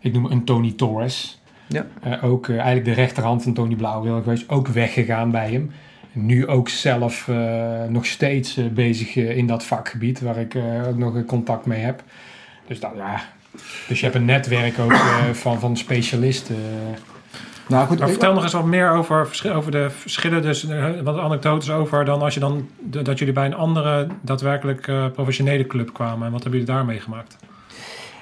B: ik noem een Tony Torres.
D: Ja.
B: Eh, ook eh, eigenlijk de rechterhand van Tony Blauweel geweest. Ook weggegaan bij hem. Nu ook zelf eh, nog steeds eh, bezig eh, in dat vakgebied. Waar ik eh, ook nog een contact mee heb. Dus, dat, ja. dus je hebt een netwerk ook eh, van, van specialisten.
D: Nou goed,
E: maar
D: ik-
E: vertel nog eens wat meer over, over de verschillen. Dus wat anekdotes over dan als je dan de- dat jullie bij een andere daadwerkelijk eh, professionele club kwamen. En wat hebben jullie daar meegemaakt?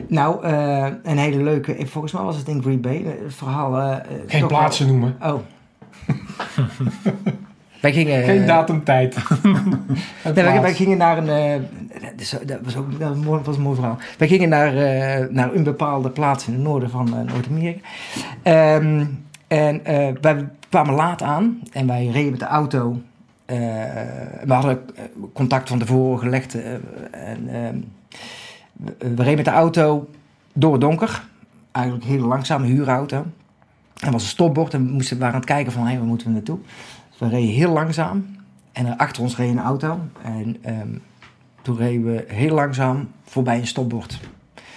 D: Nou, eh, een hele leuke. Volgens mij was het in Green Bay. Het verhaal. eh,
B: Geen
D: wel-
B: plaatsen noemen.
D: Oh. (laughs) wij gingen.
B: Geen
D: eh,
B: datum, tijd. (laughs)
D: Nee, wij, wij gingen naar een. eh, dat, was ook dat was een mooi, verhaal. Wij gingen naar, eh, naar een bepaalde plaats in het noorden van Noord-Amerika. Ehm, en wij kwamen laat aan en wij reden met de auto. we hadden contact van tevoren gelegd. en, ehm, we, reden met de auto door het donker. Eigenlijk een hele langzame huurauto. Er was een stopbord en we moesten, waren aan het kijken van hé, waar moeten we naartoe? We reden heel langzaam. En er achter ons reed een auto. En ehm, toen reden we heel langzaam voorbij een stopbord.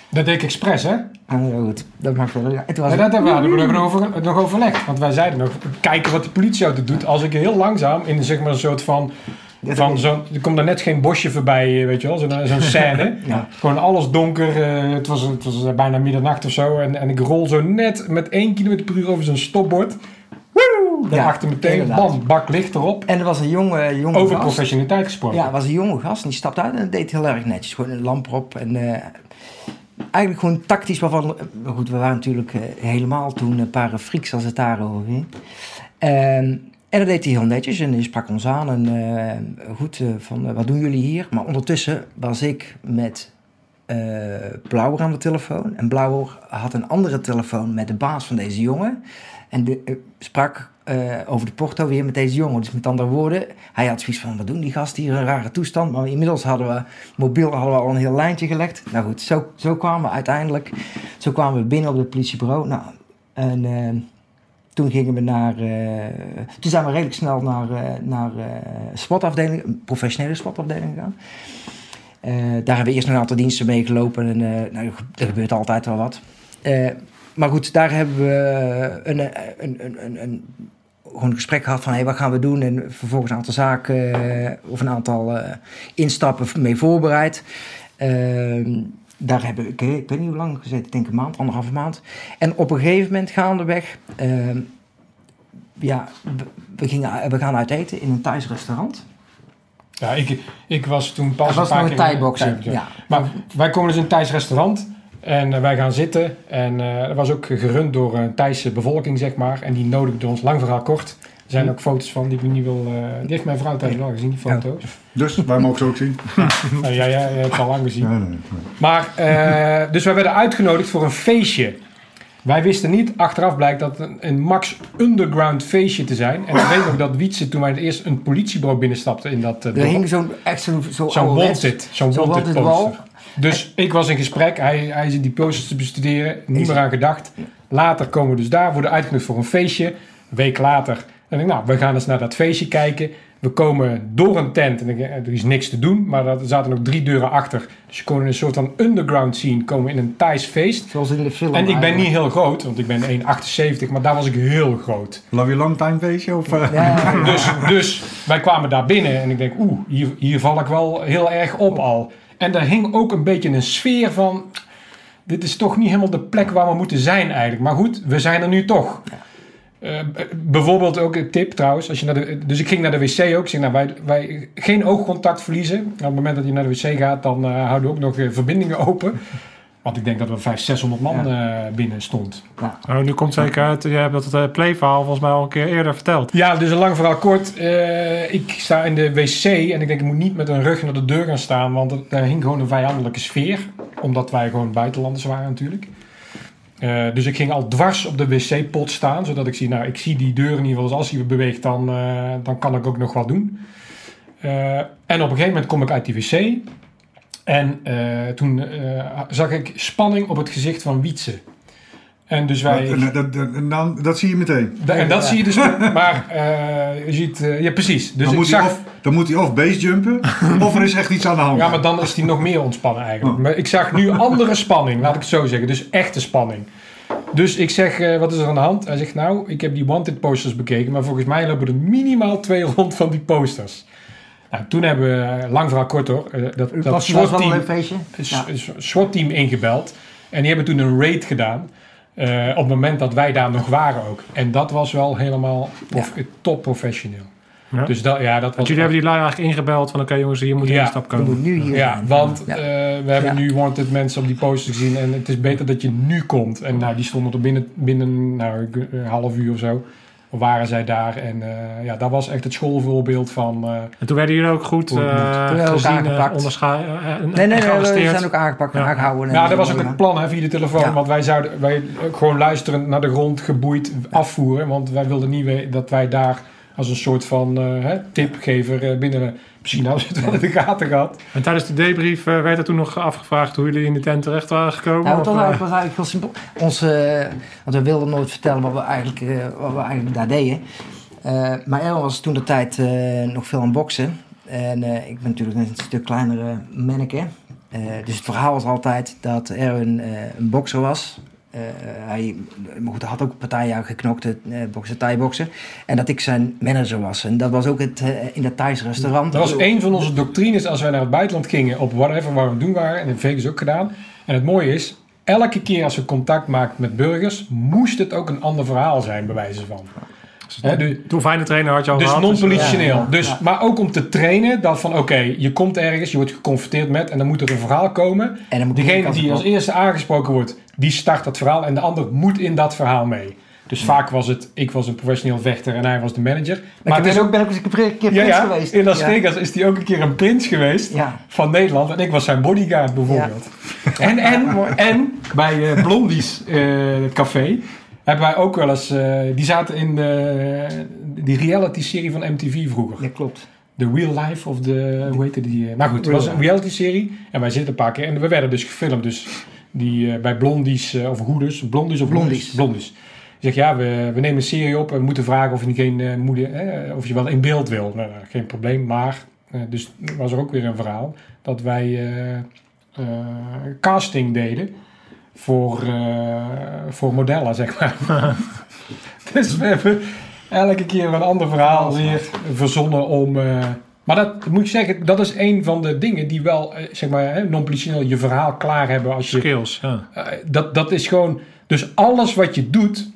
B: Dat deed ik expres, hè?
D: Ah, ja, goed, dat maakt wel.
B: Ja,
D: het-
B: dat hebben we nog, over, nog overlegd. Want wij zeiden nog, kijken wat de politieauto doet. Als ik heel langzaam in zeg maar een soort van...
D: Ja,
B: zo'n, er komt daar net geen bosje voorbij, eh, weet je wel. Zo'n, scène. (laughs)
D: Ja.
B: Gewoon alles donker. eh, het, was, het was bijna middernacht of zo. En, en ik rol zo net met 1 km per uur over zo'n stopbord. Woe! Daarachter meteen,
D: inderdaad.
B: bam, bak licht erop.
D: En er was een jonge, jonge
B: Over
D: gast.
B: professionaliteit gesproken.
D: Ja, er was een jonge gast en die stapte uit en dat deed heel erg netjes. Gewoon een lamp erop en eh, eigenlijk gewoon tactisch waarvan... Maar goed, we waren natuurlijk eh, helemaal toen een paar freaks als het daarover ging. En, en dat deed hij heel netjes en hij sprak ons aan en eh, goed, van wat doen jullie hier? Maar ondertussen was ik met Blauwer aan de telefoon. En Blauwer had een andere telefoon met de baas van deze jongen. En eh, sprak eh, over de porto weer met deze jongen. Dus met andere woorden, hij had zoiets van, wat doen die gasten hier, een rare toestand. Maar inmiddels hadden we, mobiel hadden we al een heel lijntje gelegd. Nou goed, zo, zo kwamen we uiteindelijk, zo kwamen we binnen op het politiebureau. Nou, en eh, toen gingen we naar, toen zijn we redelijk snel naar, naar een professionele SWAT-afdeling gegaan. Daar hebben we eerst een aantal diensten mee gelopen en nou, er gebeurt altijd wel wat. Eh, maar goed, daar hebben we een, een, een, een, een, gewoon een gesprek gehad van hey, wat gaan we doen en vervolgens een aantal zaken eh, of een aantal eh, instappen mee voorbereid. Ehm, daar heb ik, ik weet niet hoe lang gezeten, ik denk een maand, anderhalve maand. En op een gegeven moment gaandeweg, ehm ja, we, gingen, we gaan uit eten in een Thais restaurant.
B: Ja, ik, ik was toen pas
D: Dat was
B: een paar
D: nog een thai-boxing. ja.
B: Maar wij komen dus in een Thais restaurant. En eh, wij gaan zitten. En eh dat was ook gerund door een Thaise bevolking, zeg maar. En die nodigde ons, lang verhaal kort. Er zijn ook foto's van die ik niet wil... eh, die heeft mijn vrouw thuis wel gezien, die foto's.
C: Dus wij mogen ze ook zien. (laughs)
B: Nou, ja, ja, je hebt het al lang gezien.
C: Nee, nee, nee.
B: Maar, eh, dus wij werden uitgenodigd voor een feestje. Wij wisten niet, achteraf blijkt dat een, een max underground feestje te zijn. En ik weet nog dat Wietse, toen wij het eerst een politiebureau binnenstapte in dat uh,
D: Er hing zo'n echt zo'n zo
B: Zo'n
D: ouderwets-
B: wanted, zo'n wanted
D: wanted.
B: Dus ik was in gesprek, hij, hij zit die posters te bestuderen, niet meer aan gedacht. Later komen we dus daar, worden uitgenodigd voor een feestje. Een week later, en ik, nou, we gaan eens naar dat feestje kijken. We komen door een tent en ik, eh, er is niks te doen, maar er zaten nog drie deuren achter. Dus je kon in een soort van underground scene komen in een Thais feest.
D: Zoals in de film.
B: En ik ben niet heel groot, want ik ben 1,78, maar daar was ik heel groot.
C: Love you long time feestje? Of, eh?
D: Ja. (laughs)
B: Dus, dus wij kwamen daar binnen en ik denk, oeh, hier, hier val ik wel heel erg op al. En daar hing ook een beetje een sfeer van, dit is toch niet helemaal de plek waar we moeten zijn eigenlijk. Maar goed, we zijn er nu toch. Eh, bijvoorbeeld ook een tip trouwens. Als je naar de, dus ik ging naar de wc ook. Ik zeg, nou, wij, wij geen oogcontact verliezen. Op het moment dat je naar de wc gaat, dan eh, houden we ook nog eh, verbindingen open. Want ik denk dat er 500, 600 man eh, binnen stond.
E: Oh, nu komt zeker uit, jij hebt dat uh, playverhaal volgens mij al een keer eerder verteld.
B: Ja, dus een lang verhaal kort. Eh, ik sta in de wc en ik denk ik moet niet met een rug naar de deur gaan staan, want er, daar hing gewoon een vijandelijke sfeer. Omdat wij gewoon buitenlanders waren natuurlijk. Eh, dus ik ging al dwars op de wc-pot staan, zodat ik zie, nou, ik zie die deur in ieder geval. Dus als hij beweegt, dan, eh, dan kan ik ook nog wat doen. Eh, en op een gegeven moment kom ik uit die wc. En eh, toen eh, zag ik spanning op het gezicht van Wietse. En dus wij...
C: Dat, dat, dat, dat, dat zie je meteen.
B: Da- en dat zie je dus. (laughs) Maar eh, je ziet. eh, ja, precies. Dus
C: dan, moet
B: zag.
C: hij of, dan moet hij of basejumpen, (laughs) of er is echt iets aan de hand.
B: Ja, maar dan is hij nog meer ontspannen eigenlijk. Maar ik zag nu andere spanning, laat ik het zo zeggen. Dus echte spanning. Dus ik zeg, eh, wat is er aan de hand? Hij zegt, nou, ik heb die wanted posters bekeken, maar volgens mij lopen er minimaal twee rond van die posters. Nou, toen hebben we, lang verhaal kort hoor, eh, dat, dat
D: wel een
B: SWAT-team
D: leuk feestje. Ja.
B: s- SWAT-team ingebeld. En die hebben toen een raid gedaan. eh, op het moment dat wij daar nog waren ook. En dat was wel helemaal prof- top professioneel.
E: Ja.
B: Dus dat, ja, dat was
E: Want jullie hebben die lui eigenlijk ingebeld van oké jongens, hier moet
B: Ja,
E: een stap komen.
D: nu hier
B: ja, want
D: Ja.
B: eh, we hebben
D: Ja.
B: nu wanted mensen op die posters gezien en het is beter dat je nu komt. En nou, die stonden er binnen, binnen nou, een half uur of zo. Waren zij daar en eh, ja, dat was echt het schoolvoorbeeld van. eh,
E: En toen werden jullie ook goed eh
D: Toen
E: gezien,
D: aangepakt. Nee, nee, nee, we zijn ook aangepakt en
E: Ja.
D: aangehouden. en
B: ja,
D: zo.
B: dat was ook het plan hè, via de telefoon.
D: Ja.
B: Want wij zouden wij gewoon luisterend naar de grond geboeid afvoeren. Want wij wilden niet we- dat wij daar als een soort van eh, hè, tipgever eh, binnen. Misschien hadden ze het wel in de gaten gehad.
E: En tijdens de debrief eh, werd er toen nog afgevraagd hoe jullie in de tent terecht waren gekomen.
D: Ja, het was
E: of, eh,
D: eigenlijk, heel simpel. Ons, eh, want we wilden nooit vertellen wat we eigenlijk, eh, wat we eigenlijk daar deden. Eh, maar Erwin was toen de tijd eh, nog veel aan het boksen. En eh, ik ben natuurlijk een stuk kleinere manneke. Eh, dus het verhaal was altijd dat Erwin eh, een bokser was. Eh, hij had ook partijen geknokt, uh, boksen, thai-boksen. En dat ik zijn manager was. En dat was ook het, eh, in dat Thais restaurant.
B: Dat was een van onze doctrines als wij naar het buitenland gingen, op whatever waar we doen waren. En in Vegas ook gedaan. En het mooie is, elke keer als we contact maakten met burgers, moest het ook een ander verhaal zijn, bij wijze van. Hè,
E: Toen fijne trainer had je al
B: dus
E: gehad.
B: non-politioneel.
D: Ja, ja,
B: dus,
D: ja.
B: Maar ook om te trainen dat van oké, je komt ergens, je wordt geconfronteerd met en dan moet er een verhaal komen.
D: En dan moet
B: Degene
D: ik
B: die als eerste aangesproken wordt, die start dat verhaal en de ander moet in dat verhaal mee. Dus vaak was het, ik was een professioneel vechter en hij was de manager.
D: Maar
B: het
D: ik
B: is
D: ben ook, ben ook eens een keer prins
B: ja, ja,
D: geweest.
B: in Las
D: Ja.
B: Vegas is hij ook een keer een prins geweest
D: Ja.
B: van Nederland. En ik was zijn bodyguard bijvoorbeeld. En, en, en bij eh, Blondies, eh, het café, hebben wij ook wel eens... eh, die zaten in de, die reality-serie van MTV vroeger.
D: Ja, klopt.
B: The Real Life of the... Hoe heette die? Nou goed, het was een reality-serie. En wij zitten een paar keer. En we werden dus gefilmd. Dus die, eh, bij Blondies, of Hoeders. Blondies of
D: Blondies.
B: Blondies. Die zegt, ja, we, we nemen een serie op. En we moeten vragen of je geen moeder... of je wel in beeld wil. Nou, nou, geen probleem. Maar... dus was er ook weer een verhaal. Dat wij casting deden. Voor, eh, voor modellen, zeg maar. (laughs) dus we hebben elke keer een ander verhaal weer verzonnen om... eh, maar dat moet ik zeggen, dat is een van de dingen die wel, eh, zeg maar, non-politioneel je verhaal klaar hebben als je
E: Skills, ja.
B: dat, dat is gewoon. Dus alles wat je doet,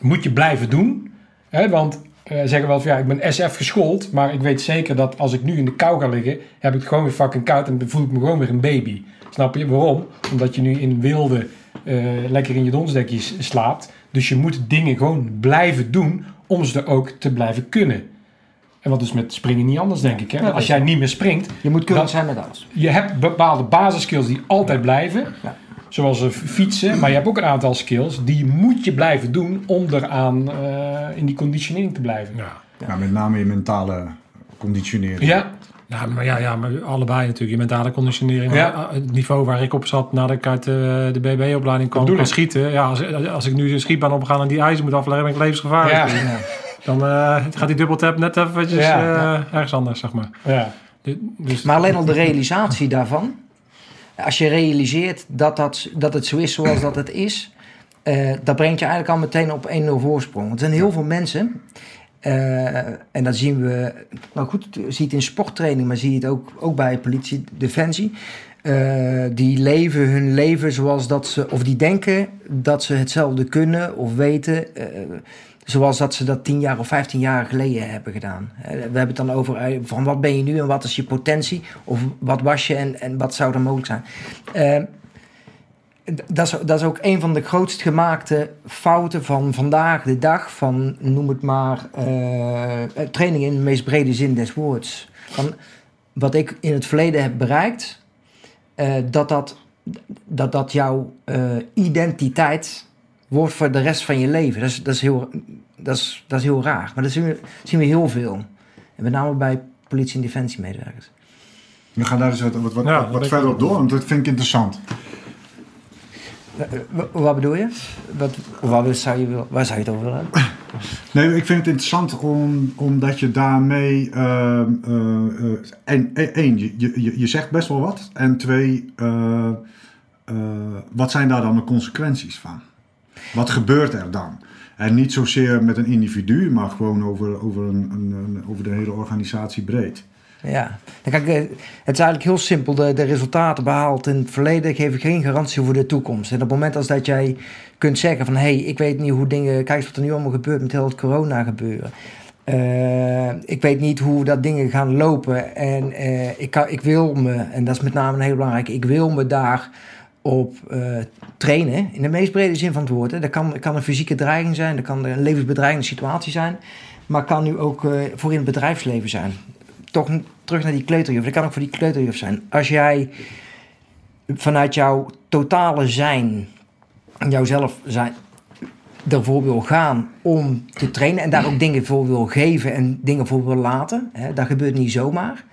B: moet je blijven doen. Hè? Want eh, zeggen wel van ja, ik ben SF geschoold, maar ik weet zeker dat als ik nu in de kou ga liggen, heb ik het gewoon weer fucking koud en dan voel ik me gewoon weer een baby. Snap je waarom? Omdat je nu in wilde eh, lekker in je donsdekjes slaapt. Dus je moet dingen gewoon blijven doen om ze er ook te blijven kunnen. En wat is met springen niet anders, denk ik. Hè?
D: Ja,
B: als jij niet meer springt,
D: Je moet kunnen
B: Dat-
D: zijn met alles.
B: je hebt bepaalde basiskills die altijd blijven.
D: Ja.
B: Zoals eh, fietsen, maar je hebt ook een aantal skills die moet je blijven doen om eraan eh, in die conditionering te blijven.
E: Ja.
C: Ja, met name je mentale conditionering.
B: Ja,
E: Ja, maar ja, ja, maar allebei natuurlijk. Je mentale conditionering.
B: Ja.
E: Eh, Het niveau waar ik op zat nadat ik uit de, de BB-opleiding kwam, kon
B: ik.
E: schieten. Ja, als, als ik nu een schietbaan opga en die ijzer moet afleggen, ben ik levensgevaarlijk.
B: ja,
E: Dan eh, gaat die dubbeltap net eventjes
B: Ja.
E: eh, ergens anders, zeg maar.
B: ja.
E: Dit- Dus,
D: Maar alleen al de realisatie daarvan. Als je realiseert dat, dat, dat het zo is zoals dat het is. eh, dat brengt je eigenlijk al meteen op 1-0 voorsprong. Want er zijn heel veel mensen. Eh, en dat zien we. Nou goed, je ziet in sporttraining, maar zie je het ook, ook bij politie, defensie. eh, die leven hun leven zoals dat ze. Of die denken dat ze hetzelfde kunnen of weten. eh, Zoals dat ze dat 10 jaar of 15 jaar geleden hebben gedaan. We hebben het dan over van wat ben je nu en wat is je potentie? Of wat was je en, en wat zou er mogelijk zijn? Dat, is, dat is ook een van de grootst gemaakte fouten van vandaag de dag. Van noem het maar eh, eh, training in de meest brede zin des woords. Van wat ik in het verleden heb bereikt, eh, dat, dat, dat dat jouw eh, identiteit wordt voor de rest van je leven. Dat is, dat is, heel, dat is, dat is heel raar. Maar dat zien we, zien we heel veel. En met name bij politie- en defensiemedewerkers.
C: We gaan daar eens wat, wat, wat,
E: Ja,
C: wat verder op door, want dat vind ik interessant.
D: Eh, wa- Wat bedoel je? Wat, wat je waar zou je het over willen hebben?
C: Nee, ik vind het interessant om, omdat je daarmee. ehm, eh, eh, en, en- één, je, je, je zegt best wel wat. En twee, wat zijn daar dan de consequenties van? Wat gebeurt er dan? En niet zozeer met een individu, maar gewoon over, over, een, een- over de hele organisatie breed.
D: Ja, Dan kijk, eh, het is eigenlijk heel simpel. De, de resultaten behaald in het verleden geven geen garantie voor de toekomst. En op het moment als dat jij kunt zeggen van... hé, hey, ik weet niet hoe dingen... Kijk eens wat er nu allemaal gebeurt met heel het corona gebeuren. Eh, ik weet niet hoe dat dingen gaan lopen. En eh, ik, kan, ik wil me, en dat is met name een heel belangrijk... ik wil me daar op trainen, in de meest brede zin van het woord. Hè. Dat kan, kan een fysieke dreiging zijn, dat kan een levensbedreigende situatie zijn... maar kan nu ook voor in het bedrijfsleven zijn toch terug naar die kleuterjuf. Dat kan ook voor die kleuterjuf zijn. Als jij vanuit jouw totale zijn, jouzelf zijn, ervoor wil gaan om te trainen en daar ook dingen voor wil geven en dingen voor wil laten, hè, dat gebeurt niet zomaar.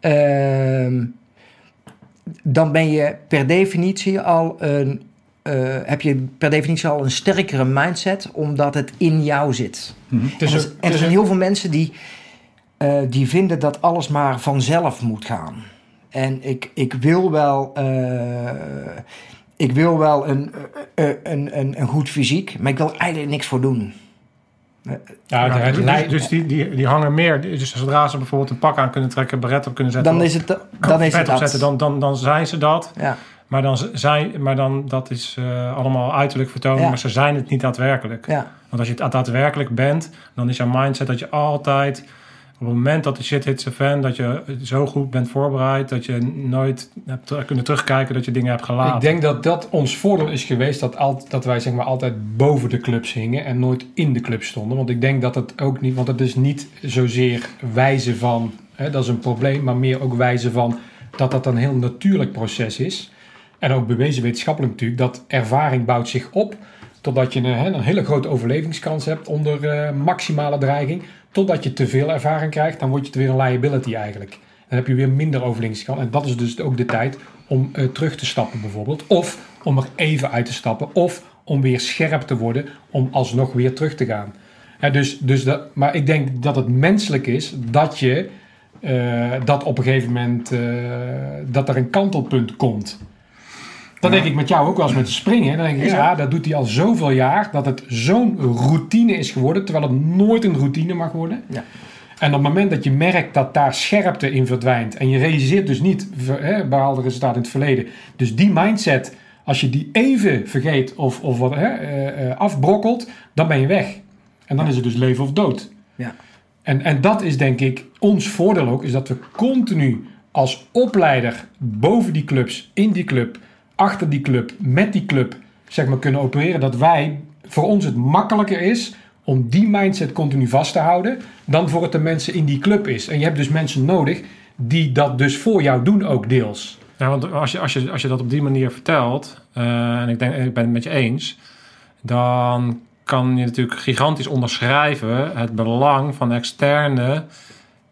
D: Ehm, dan ben je per definitie al een, eh, heb je per definitie al een sterkere mindset, omdat het in jou zit.
B: Is
D: En er- en er zijn heel veel mensen die, eh, die vinden dat alles maar vanzelf moet gaan. En ik, ik wil wel, eh, ik wil wel een, eh, een, een, een goed fysiek, maar ik wil er eigenlijk niks voor doen.
B: Ja,
E: dus
B: lijkt-
E: dus die, die, die hangen meer. Dus zodra ze bijvoorbeeld een pak aan kunnen trekken, beret op kunnen zetten,
D: Dan is het, dan is het
E: opzetten, dan, dan, dan zijn ze dat.
D: Ja,
E: Maar dan, zijn, maar dan dat is eh, allemaal uiterlijk vertoning,
D: Ja.
E: maar ze zijn het niet daadwerkelijk.
D: ja.
E: Want als je het daadwerkelijk bent, dan is jouw mindset dat je altijd, op het moment dat de shit hits the fan, dat je zo goed bent voorbereid, dat je nooit hebt kunnen terugkijken dat je dingen hebt gelaten.
B: Ik denk dat dat ons voordeel is geweest dat, al, dat wij zeg maar altijd boven de clubs hingen en nooit in de club stonden. Want ik denk dat het ook niet, want het is niet zozeer wijze van, hè, dat is een probleem, maar meer ook wijze van dat dat een heel natuurlijk proces is. En ook bewezen wetenschappelijk natuurlijk, dat ervaring bouwt zich op totdat je een, een hele grote overlevingskans hebt onder eh, maximale dreiging. Totdat je te veel ervaring krijgt, dan word je weer een liability eigenlijk. Dan heb je weer minder overlevingskans. En dat is dus ook de tijd om eh, terug te stappen bijvoorbeeld. Of om er even uit te stappen. Of om weer scherp te worden om alsnog weer terug te gaan. Dus, dus dat, maar ik denk dat het menselijk is dat je eh, dat op een gegeven moment eh, dat er een kantelpunt komt. Dat denk ik met jou ook wel eens met springen. Dan denk ik, ja, dat doet hij al zoveel jaar dat het zo'n routine is geworden, terwijl het nooit een routine mag worden.
D: Ja.
B: En op het moment dat je merkt dat daar scherpte in verdwijnt en je realiseert dus niet hè, behaalde resultaten in het verleden. Dus die mindset, als je die even vergeet of, of wat, hè, eh, eh, afbrokkelt, dan ben je weg. En dan is het dus leven of dood.
D: Ja.
B: En, en dat is denk ik ons voordeel ook, is dat we continu als opleider boven die clubs, in die club, achter die club, met die club, zeg maar, kunnen opereren. Dat wij, voor ons het makkelijker is om die mindset continu vast te houden, dan voor het de mensen in die club is. En je hebt dus mensen nodig die dat dus voor jou doen ook deels.
E: Ja, want als je, als je, als je dat op die manier vertelt, eh, en ik, denk, ik ben het met je eens, dan kan je natuurlijk gigantisch onderschrijven het belang van externe,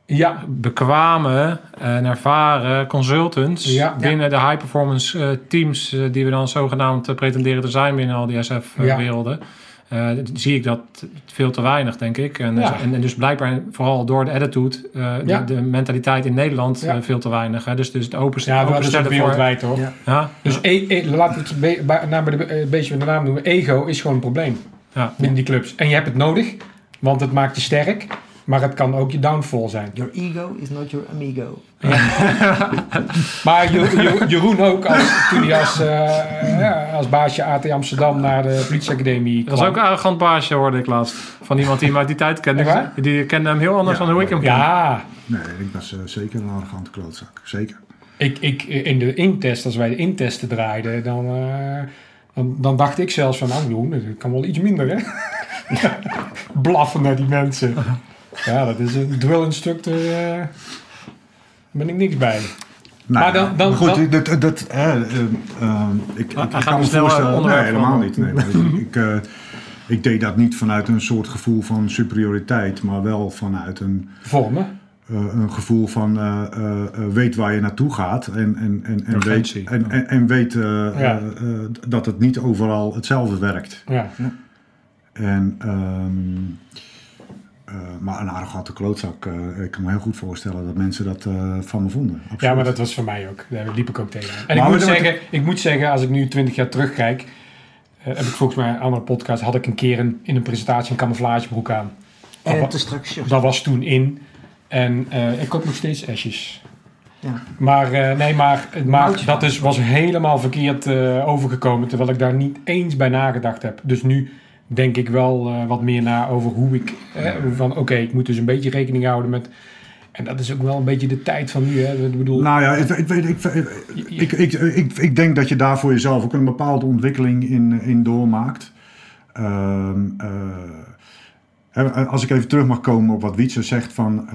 B: Ja,
E: bekwame en ervaren consultants
B: Ja.
E: binnen de high-performance eh, teams eh, die we dan zogenaamd eh, pretenderen te zijn binnen al die. SF-werelden. Eh, zie ik dat veel te weinig, denk ik. En,
B: Ja.
E: en, en dus blijkbaar vooral door de attitude, eh,
B: Ja.
E: de, de mentaliteit in Nederland
B: Ja.
E: eh, veel te weinig. Hè? Dus, dus het open,
B: ja dat is
E: openstellen voor...
B: wereldwijd hoor.
D: Ja.
B: Dus e e- laten we het be- bij- de, een beetje met de naam noemen. Ego is gewoon een probleem
E: ja.
B: binnen die clubs. En je hebt het nodig, want het maakt je sterk. Maar het kan ook je downfall zijn.
D: Your ego is not your amigo. (laughs)
B: Maar Jo- Jo- Jeroen ook, als, toen hij als, eh, ja, als baasje AT Amsterdam naar de politieacademie
E: Dat was ook een arrogant baasje, hoorde ik laatst. Van iemand die hem uit die tijd kende. Die kende hem heel anders
C: Ja.
E: dan hoe ik hem.
B: Ja,
C: Nee, ik was eh, zeker een arrogante klootzak. Zeker.
B: ik, ik, in de intest, als wij de intesten draaiden, dan, eh, dan, dan dacht ik zelfs van, nou Jeroen, dat kan wel iets minder hè. (laughs) Blaffen naar die mensen. Ja, dat is een drill instructor, eh, daar ben ik niks bij.
C: Nou,
B: Maar dan- dan-
C: goed,
B: dan-
C: dat, dat, eh, eh, ik, ik, ik kan me voorstellen... Nee, helemaal niet. Nee, maar (laughs) ik, eh, ik deed dat niet vanuit een soort gevoel van superioriteit, maar wel vanuit een,
B: Vormen.
C: eh, een gevoel van eh, eh, eh, weet waar je naartoe gaat en, en, en, en weet, en, en, en weet eh,
B: Ja.
C: eh, eh, dat het niet overal hetzelfde werkt.
B: Ja.
C: En, ehm, eh, maar een arrogante klootzak, eh, ik kan me heel goed voorstellen dat mensen dat eh, van me vonden. Absoluut.
B: ja, maar dat was voor mij ook. Daar liep ik ook tegen. En ik moet, zeggen, ik moet zeggen, als ik nu 20 jaar terugkijk, eh, heb ik volgens mij een andere podcast, had ik een keer een, in een presentatie een camouflagebroek aan.
D: En
B: wat-
D: te strak shirt.
B: Dat was toen in. En eh, ik koop nog steeds asjes.
D: Ja.
B: Maar eh, nee, maar, maar dat is, was helemaal verkeerd eh, overgekomen. Terwijl ik daar niet eens bij nagedacht heb. Dus nu denk ik wel eh, wat meer na over hoe ik... eh, van oké, ik moet dus een beetje rekening houden met... En dat is ook wel een beetje de tijd van nu. Hè? Ik bedoel,
C: Nou ja, ik, ik, ik, ik, ik, denk dat je daar voor jezelf ook een bepaalde ontwikkeling in, in doormaakt. Ehm, eh, als ik even terug mag komen op wat Wietse zegt van...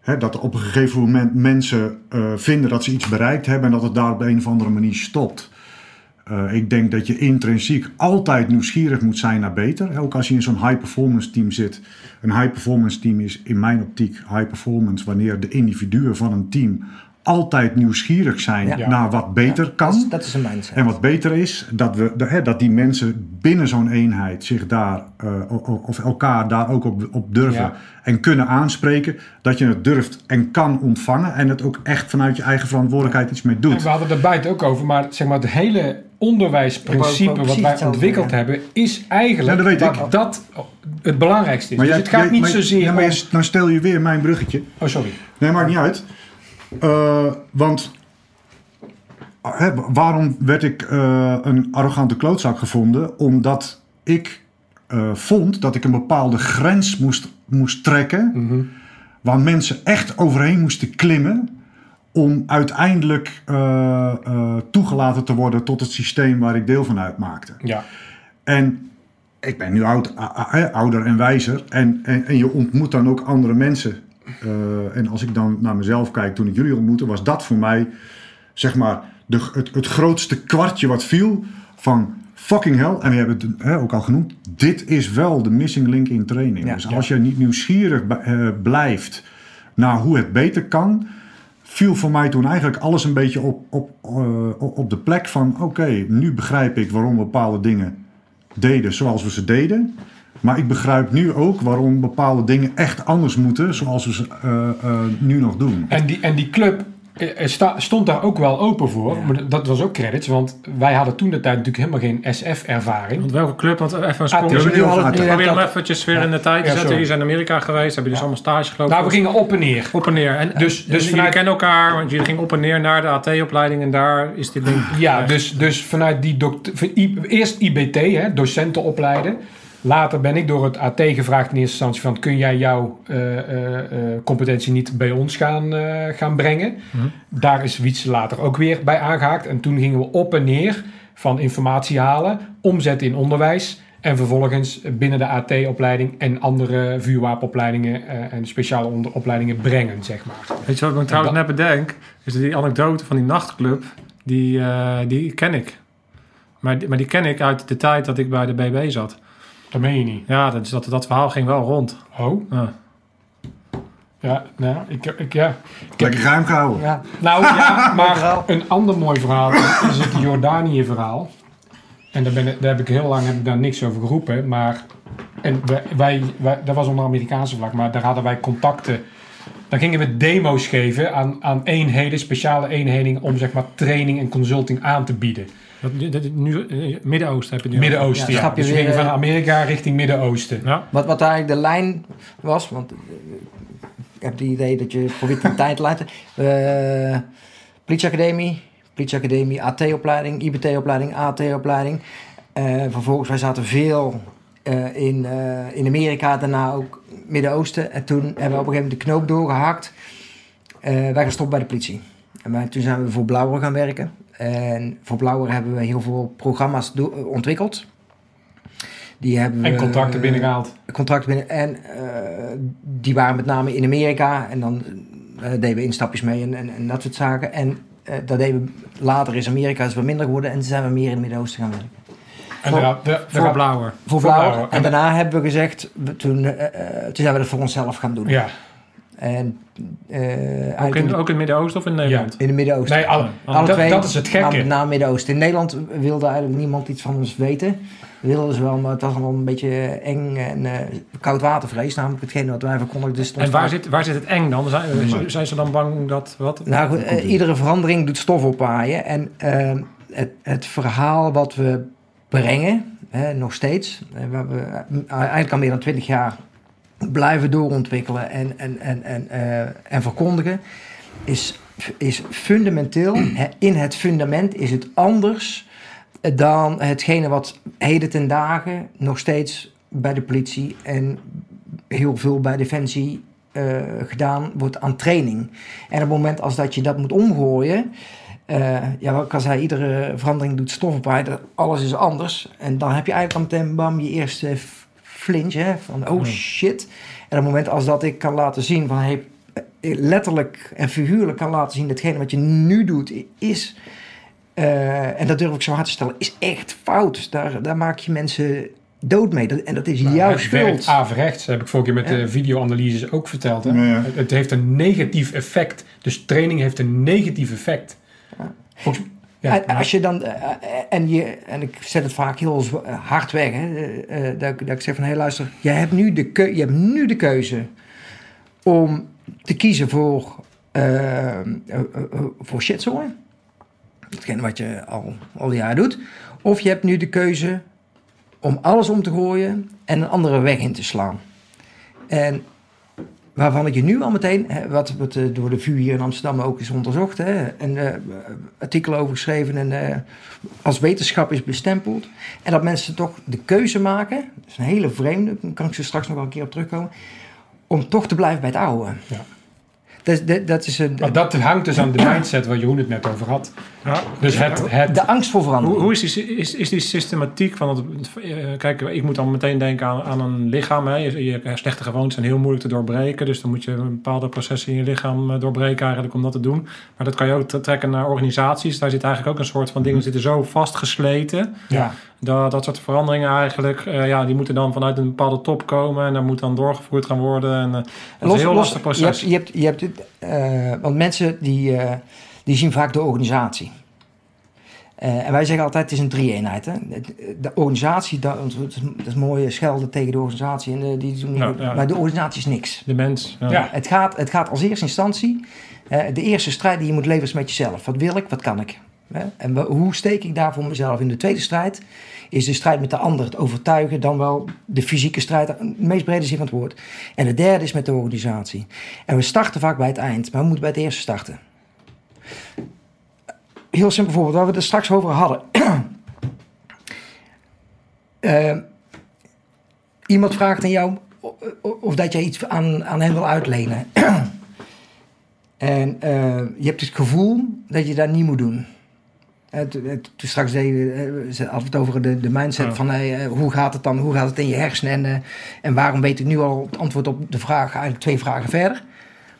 C: hè, dat op een gegeven moment mensen vinden dat ze iets bereikt hebben... en dat het daar op de een of andere manier stopt. Eh, ik denk dat je intrinsiek altijd nieuwsgierig moet zijn naar beter. Ook als je in zo'n high-performance team zit. Een high-performance team is in mijn optiek high-performance wanneer de individuen van een team altijd nieuwsgierig zijn
D: Ja.
C: naar wat beter kan.
D: Dat is, dat is een mindset.
C: En wat beter is, dat, we, de- hè, dat die mensen binnen zo'n eenheid zich daar, eh, of elkaar daar ook op, op durven
B: Ja.
C: en kunnen aanspreken. Dat je het durft en kan ontvangen en het ook echt vanuit je eigen verantwoordelijkheid iets mee
B: En
C: doet.
B: we hadden het er buiten ook over, maar zeg maar het hele onderwijsprincipe wat wij ontwikkeld hebben, is eigenlijk
C: Ja, dat weet
B: dat
C: ik.
B: dat het belangrijkste is.
C: Maar
B: dus
C: jij-
B: het gaat
C: jij-
B: niet
C: maar-
B: zozeer
C: ja, maar
B: om...
C: je- nou stel je weer mijn bruggetje.
B: Oh, sorry.
C: Nee, maakt niet uit. Eh, want hè, waarom werd ik eh, een arrogante klootzak gevonden? Omdat ik eh, vond dat ik een bepaalde grens moest, moest trekken.
B: Mhm.
C: Waar mensen echt overheen moesten klimmen. Om uiteindelijk toegelaten te worden tot het systeem waar ik deel van uitmaakte.
B: Ja.
C: En ik ben nu oud, ouder en wijzer. En, en, en je ontmoet dan ook andere mensen. Eh, en als ik dan naar mezelf kijk toen ik jullie ontmoette, was dat voor mij zeg maar de, het, het grootste kwartje wat viel van fucking hell. En we hebben het hè, ook al genoemd. Dit is wel de missing link in training.
D: Ja,
C: dus
B: ja.
C: als je niet nieuwsgierig eh, blijft naar hoe het beter kan, viel voor mij toen eigenlijk alles een beetje op, op, eh, op op de plek van... oké, nu begrijp ik waarom bepaalde dingen deden zoals we ze deden. Maar ik begrijp nu ook waarom bepaalde dingen echt anders moeten... zoals we ze eh, eh, nu nog doen.
B: En die, en die club eh, sta- stond daar ook wel open voor. Maar dat was ook credits, want wij hadden toen de tijd natuurlijk helemaal geen SF-ervaring.
E: Want welke club? Want even een sprong.
B: Ah,
C: we hebben nu al
E: hem eventjes weer in de tijd te
B: Ja,
E: zetten. Jullie zijn in Amerika geweest. Hebben dus allemaal stage gelopen?
B: Nou, we gingen op en neer.
E: op en neer. En,
B: Dus-
E: dus, jullie
B: vanuit-
E: kennen elkaar, want jullie gingen op en neer naar de AT-opleiding en daar is dit ding.
B: Ja, dus, dus vanuit die eerst IBT, hè, docenten opleiden. Later ben ik door het AT gevraagd in eerste instantie van... kun jij jouw eh, eh, eh, competentie niet bij ons gaan, gaan brengen?
E: Mhm.
B: Daar is Wietse later ook weer bij aangehaakt. En toen gingen we op en neer van informatie halen, omzetten in onderwijs... en vervolgens binnen de AT-opleiding en andere vuurwapenopleidingen... en speciale onder- opleidingen brengen, zeg maar.
E: Weet je wat ik me trouwens net bedenk? Is die anekdote van die nachtclub, die, die ken ik. Maar, maar die ken ik uit de tijd dat ik bij de BB zat.
B: Dat meen je niet.
E: Ja, dat, dat, dat verhaal ging wel rond.
B: Oh,
E: Ja.
B: ja, nou, ik, ik, ja.
C: Lekker geheim gehouden.
D: Ja.
B: Nou ja, (laughs) maar een ander mooi verhaal is het Jordanië-verhaal. En daar, ben, ik- daar heb ik heel lang heb ik daar niks over geroepen. Maar en wij, wij, wij- dat was onder Amerikaanse vlag, maar daar hadden wij contacten. Dan gingen we demo's geven aan, aan eenheden, speciale eenheden, om zeg maar training en consulting aan te bieden.
E: Dat, dat- nu, eh, Midden-Oosten heb je nu.
B: Midden-Oosten,
D: Ja,
B: ja. Dus we
D: weer,
B: van
D: eh,
B: Amerika richting Midden-Oosten.
E: Ja.
D: Wat, wat eigenlijk de lijn was, want eh, ik heb het idee dat je probeert de (laughs) tijd te leiden. Eh, politieacademie, politieacademie, AT-opleiding, IBT-opleiding, AT-opleiding. Eh, vervolgens, wij zaten veel eh, in, eh, in Amerika, daarna ook Midden-Oosten. En toen hebben we op een gegeven moment de knoop doorgehakt. Eh, wij gestopt bij de politie. En wij, toen zijn we voor Blauwer gaan werken. En voor Blauwer hebben we heel veel programma's ontwikkeld. Die hebben
B: En contracten binnengehaald.
D: contract binnen. En eh, die waren met name in Amerika. En dan eh, deden we instapjes mee en, en, en dat soort zaken. En eh, dat deden we later is Amerika is wat minder geworden. En toen zijn we meer in het Midden-Oosten gaan werken.
B: En
D: voor-
B: daar
E: Voor Blauwer.
D: Voor
B: Voor
D: Blauw.
B: Blauw.
D: En daarna hebben we gezegd, we- toen, eh, eh, toen zijn we dat voor onszelf gaan doen.
B: Ja,
D: En eh,
E: Ook
D: eigenlijk
E: in, ook in het Midden-Oosten of in Nederland?
D: in het Midden-Oosten.
B: nee, alle,
D: Alle
B: dat,
D: twee,
B: dat is het gekke.
D: met name Midden-Oosten. In Nederland wilde eigenlijk niemand iets van ons weten. Wilden ze wel, maar het was allemaal een beetje eng en eh koudwatervrees. Namelijk hetgeen wat wij verkondigden. Dus
E: En waar zit, waar zit het eng dan? Zijn,
C: Nee.
E: zijn ze dan bang dat... Wat?
D: Nou, goed, eh, iedere verandering doet stof oppaaien. En eh, het, het verhaal wat we brengen, hè, nog steeds, waar we eigenlijk al meer dan twintig jaar blijven doorontwikkelen en, en, en, en, eh, en verkondigen, is, is fundamenteel. In het fundament is het anders dan hetgene wat heden ten dagen nog steeds bij de politie en heel veel bij Defensie eh, gedaan wordt aan training. En op het moment als dat je dat moet omgooien, eh, ja, wat ik al iedere verandering doet stof oppaaien, alles is anders. En dan heb je eigenlijk al meteen bam je eerste f- flinch, hè, van oh shit. En op het moment als dat ik kan laten zien van hey, eh, letterlijk en figuurlijk kan laten zien datgene wat je nu doet is, eh, en dat durf ik zo hard te stellen, is echt fout. Daar, daar maak je mensen dood mee. Dat- En dat is jouw
B: het werkt
D: schuld.
B: averechts, heb ik vorige keer met
D: Ja.
B: de videoanalyses ook verteld. Hè?
C: Ja, ja.
B: Het, het heeft een negatief effect. Dus training heeft een negatief effect. Volgens, ja,
D: en, als je dan, eh, eh, en, je, en ik zet het vaak heel eh, hard weg, hè, dat, ik- dat ik zeg van, hé hey, luister, je hebt, nu de keu- je hebt nu de keuze om te kiezen voor, eh, voor shitzooi, hetgeen wat je al, al die jaren doet, of je hebt nu de keuze om alles om te gooien en een andere weg in te slaan. En waarvan ik je nu al meteen, wat, wat eh, door de VU hier in Amsterdam ook is onderzocht, hè, en eh, artikelen over geschreven en eh, als wetenschap is bestempeld. En dat mensen toch de keuze maken, dat is een hele vreemde, daar kan ik ze straks nog wel een keer op terugkomen, om toch te blijven bij het oude.
B: Ja.
D: Dat, dat, dat is een,
B: maar dat hangt dus aan de (clears throat) mindset waar Jeroen het net over had.
E: Ja.
B: Dus het, het,
D: de angst voor verandering.
E: Hoe, hoe is, die, is, is die systematiek van het... eh, Kijk, ik moet dan meteen denken aan, aan een lichaam. Hè. Je, je slechte gewoontes zijn heel moeilijk te doorbreken. Dus dan moet je bepaalde processen in je lichaam eh, doorbreken eigenlijk om dat te doen. Maar dat kan je ook trekken naar organisaties. Daar zit eigenlijk ook een soort van dingen zitten zo vastgesleten.
D: ja.
E: Dat, dat soort veranderingen eigenlijk, eh, ja, die moeten dan vanuit een bepaalde top komen. En daar moet dan doorgevoerd gaan worden. En, eh, dat is een heel lastig
D: je
E: proces.
D: hebt, je hebt, je hebt het, eh, want mensen die, eh, die zien vaak de organisatie. Eh, en wij zeggen altijd, het is een drie-eenheid. Hè? De, organisatie, dat, dat, is, dat is mooie schelden tegen de organisatie. En, eh, die doen,
E: ja.
D: Maar de organisatie is niks.
E: De mens. Ja.
B: Ja.
D: Het, gaat, het gaat als eerste instantie, eh, de eerste strijd die je moet leveren is met jezelf. Wat wil ik, wat kan ik? Hè? En hoe steek ik daar voor mezelf? In de tweede strijd is de strijd met de ander, het overtuigen, dan wel de fysieke strijd, in de meest brede zin van het woord. En de derde is met de organisatie. En we starten vaak bij het eind, maar we moeten bij het eerste starten. Heel simpel voorbeeld, waar we het er straks over hadden. (clears throat) Eh, iemand vraagt aan jou of dat jij iets aan, aan hem wil uitlenen. (clears throat) en eh, je hebt het gevoel dat je dat niet moet doen. Eh, to- Toen straks deden, ze hadden we het over de, de mindset
E: Ja.
D: van hoe gaat het dan, hoe gaat het in je hersenen en, en waarom weet ik nu al het antwoord op de vraag, eigenlijk twee vragen verder.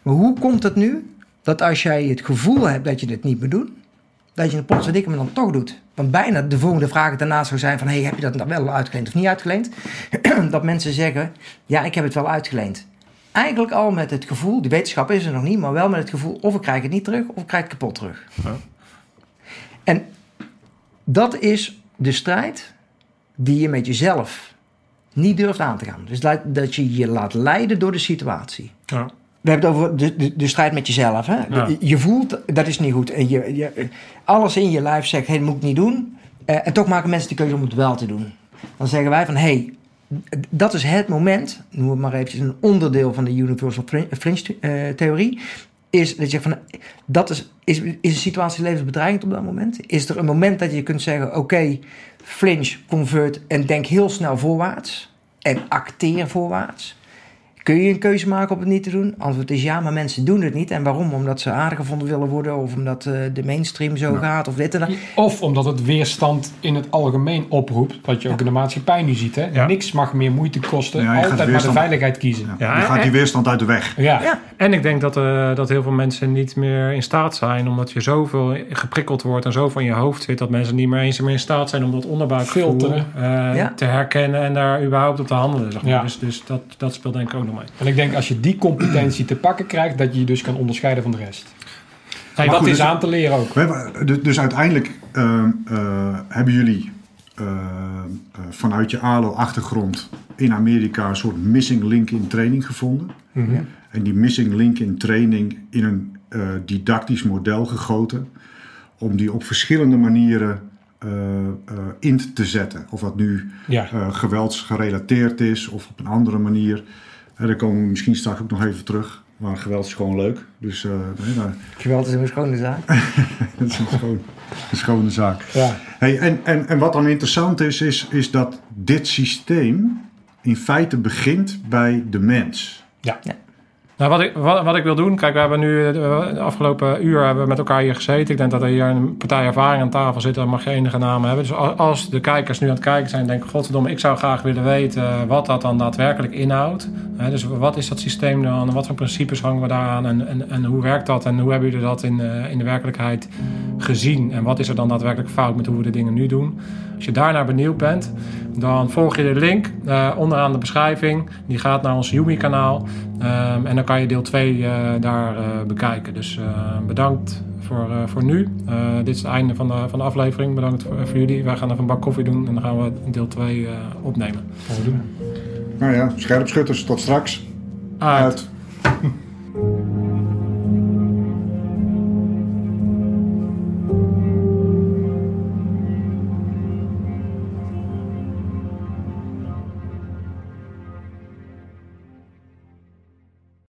D: Maar hoe komt het nu dat als jij het gevoel hebt dat je dit niet moet doen, dat je het potverdikke dan toch doet? Want bijna de volgende vraag daarnaast zou zijn van, hey, heb je dat dan wel uitgeleend of niet uitgeleend? (clears throat) dat mensen zeggen, ja, ik heb het wel uitgeleend. Eigenlijk al met het gevoel, de wetenschap is er nog niet, maar wel met het gevoel of ik krijg het niet terug of ik krijg het kapot terug. En dat is de strijd die je met jezelf niet durft aan te gaan. Dus dat, dat je je laat leiden door de situatie.
E: Ja.
D: We hebben het over de, de, de strijd met jezelf. Hè?
E: Ja.
D: Je- voelt, dat is niet goed. En je, je, alles in je lijf zegt, hey, dat moet ik niet doen. Eh, en toch maken mensen de keuze om het wel te doen. Dan zeggen wij van, hey, dat is het moment, noem het maar eventjes een onderdeel van de Universal Frin- Fringe eh, theorie, is dat je zegt van, dat is, is, is een situatie levensbedreigend op dat moment? Is er een moment dat je kunt zeggen, oké, flinch, convert en denk heel snel voorwaarts en acteer voorwaarts? Kun je een keuze maken om het niet te doen? Antwoord is ja, maar mensen doen het niet. En waarom? Omdat ze aardig gevonden willen worden of omdat eh, de mainstream zo gaat of dit en dat.
B: Of omdat het weerstand in het algemeen oproept, wat je ook in de maatschappij nu ziet. Hè?
E: Ja.
B: Niks mag meer moeite kosten, altijd maar de veiligheid kiezen.
C: Ja, gaat die weerstand uit de weg.
B: Ja,
D: Ja.
E: En ik denk dat, eh, dat heel veel mensen niet meer in staat zijn, omdat je zoveel geprikkeld wordt en zoveel in je hoofd zit, dat mensen niet meer eens meer in staat zijn om dat onderbuikgevoel
B: Filteren.
E: eh,
D: Ja.
E: te herkennen en daar überhaupt op te handelen. Zeg maar.
B: Ja.
E: Dus, dus dat, dat speelt denk ik ook nog
B: En ik denk als je die competentie te pakken krijgt, dat je je dus kan onderscheiden van de rest.
E: Hey,
B: dat
C: goed,
B: is
C: dus-
B: aan te leren ook.
C: We hebben, dus- dus uiteindelijk ehm, eh, hebben jullie eh, eh, vanuit je ALO-achtergrond in Amerika een soort missing link in training gevonden.
B: Mhm.
C: En die missing link in training in een eh, didactisch model gegoten. Om die op verschillende manieren eh, eh, in te zetten. Of dat nu
B: Ja.
C: eh, geweldsgerelateerd is of op een andere manier. En daar komen we misschien straks ook nog even terug. Maar geweld is gewoon leuk. Dus eh, nee, daar-
D: Geweld is een schone zaak. (laughs)
C: dat is een, schoon, een schone zaak.
B: Ja.
C: Hey, en, en, en wat dan interessant is, is, is dat dit systeem in feite begint bij de mens.
B: Ja.
E: Nou, wat, ik, wat, wat ik wil doen, kijk, we hebben nu eh, de afgelopen uur hebben we met elkaar hier gezeten. Ik denk dat er hier een partij ervaring aan tafel zit, dan mag je enige namen hebben. Dus als, de kijkers nu aan het kijken zijn en denken, godverdomme, ik zou graag willen weten eh, wat dat dan daadwerkelijk inhoudt. Dus wat is dat systeem dan, wat voor principes hangen we daaraan en, en, en hoe werkt dat en hoe hebben jullie dat in, eh, in de werkelijkheid gezien? En wat is er dan daadwerkelijk fout met hoe we de dingen nu doen? Als je daarnaar benieuwd bent, dan volg je de link eh, onderaan de beschrijving. Die gaat naar ons Yumi-kanaal. Ehm, en dan kan je deel 2 eh, daar eh, bekijken. Dus bedankt voor, voor nu. Dit is het einde van de, van de aflevering. Bedankt voor, voor jullie. Wij gaan even een bak koffie doen en dan gaan we deel 2 eh, opnemen.
B: Gaan we doen.
C: Nou ja, scherpschutters, tot straks.
E: Uit.
C: Uit. (laughs)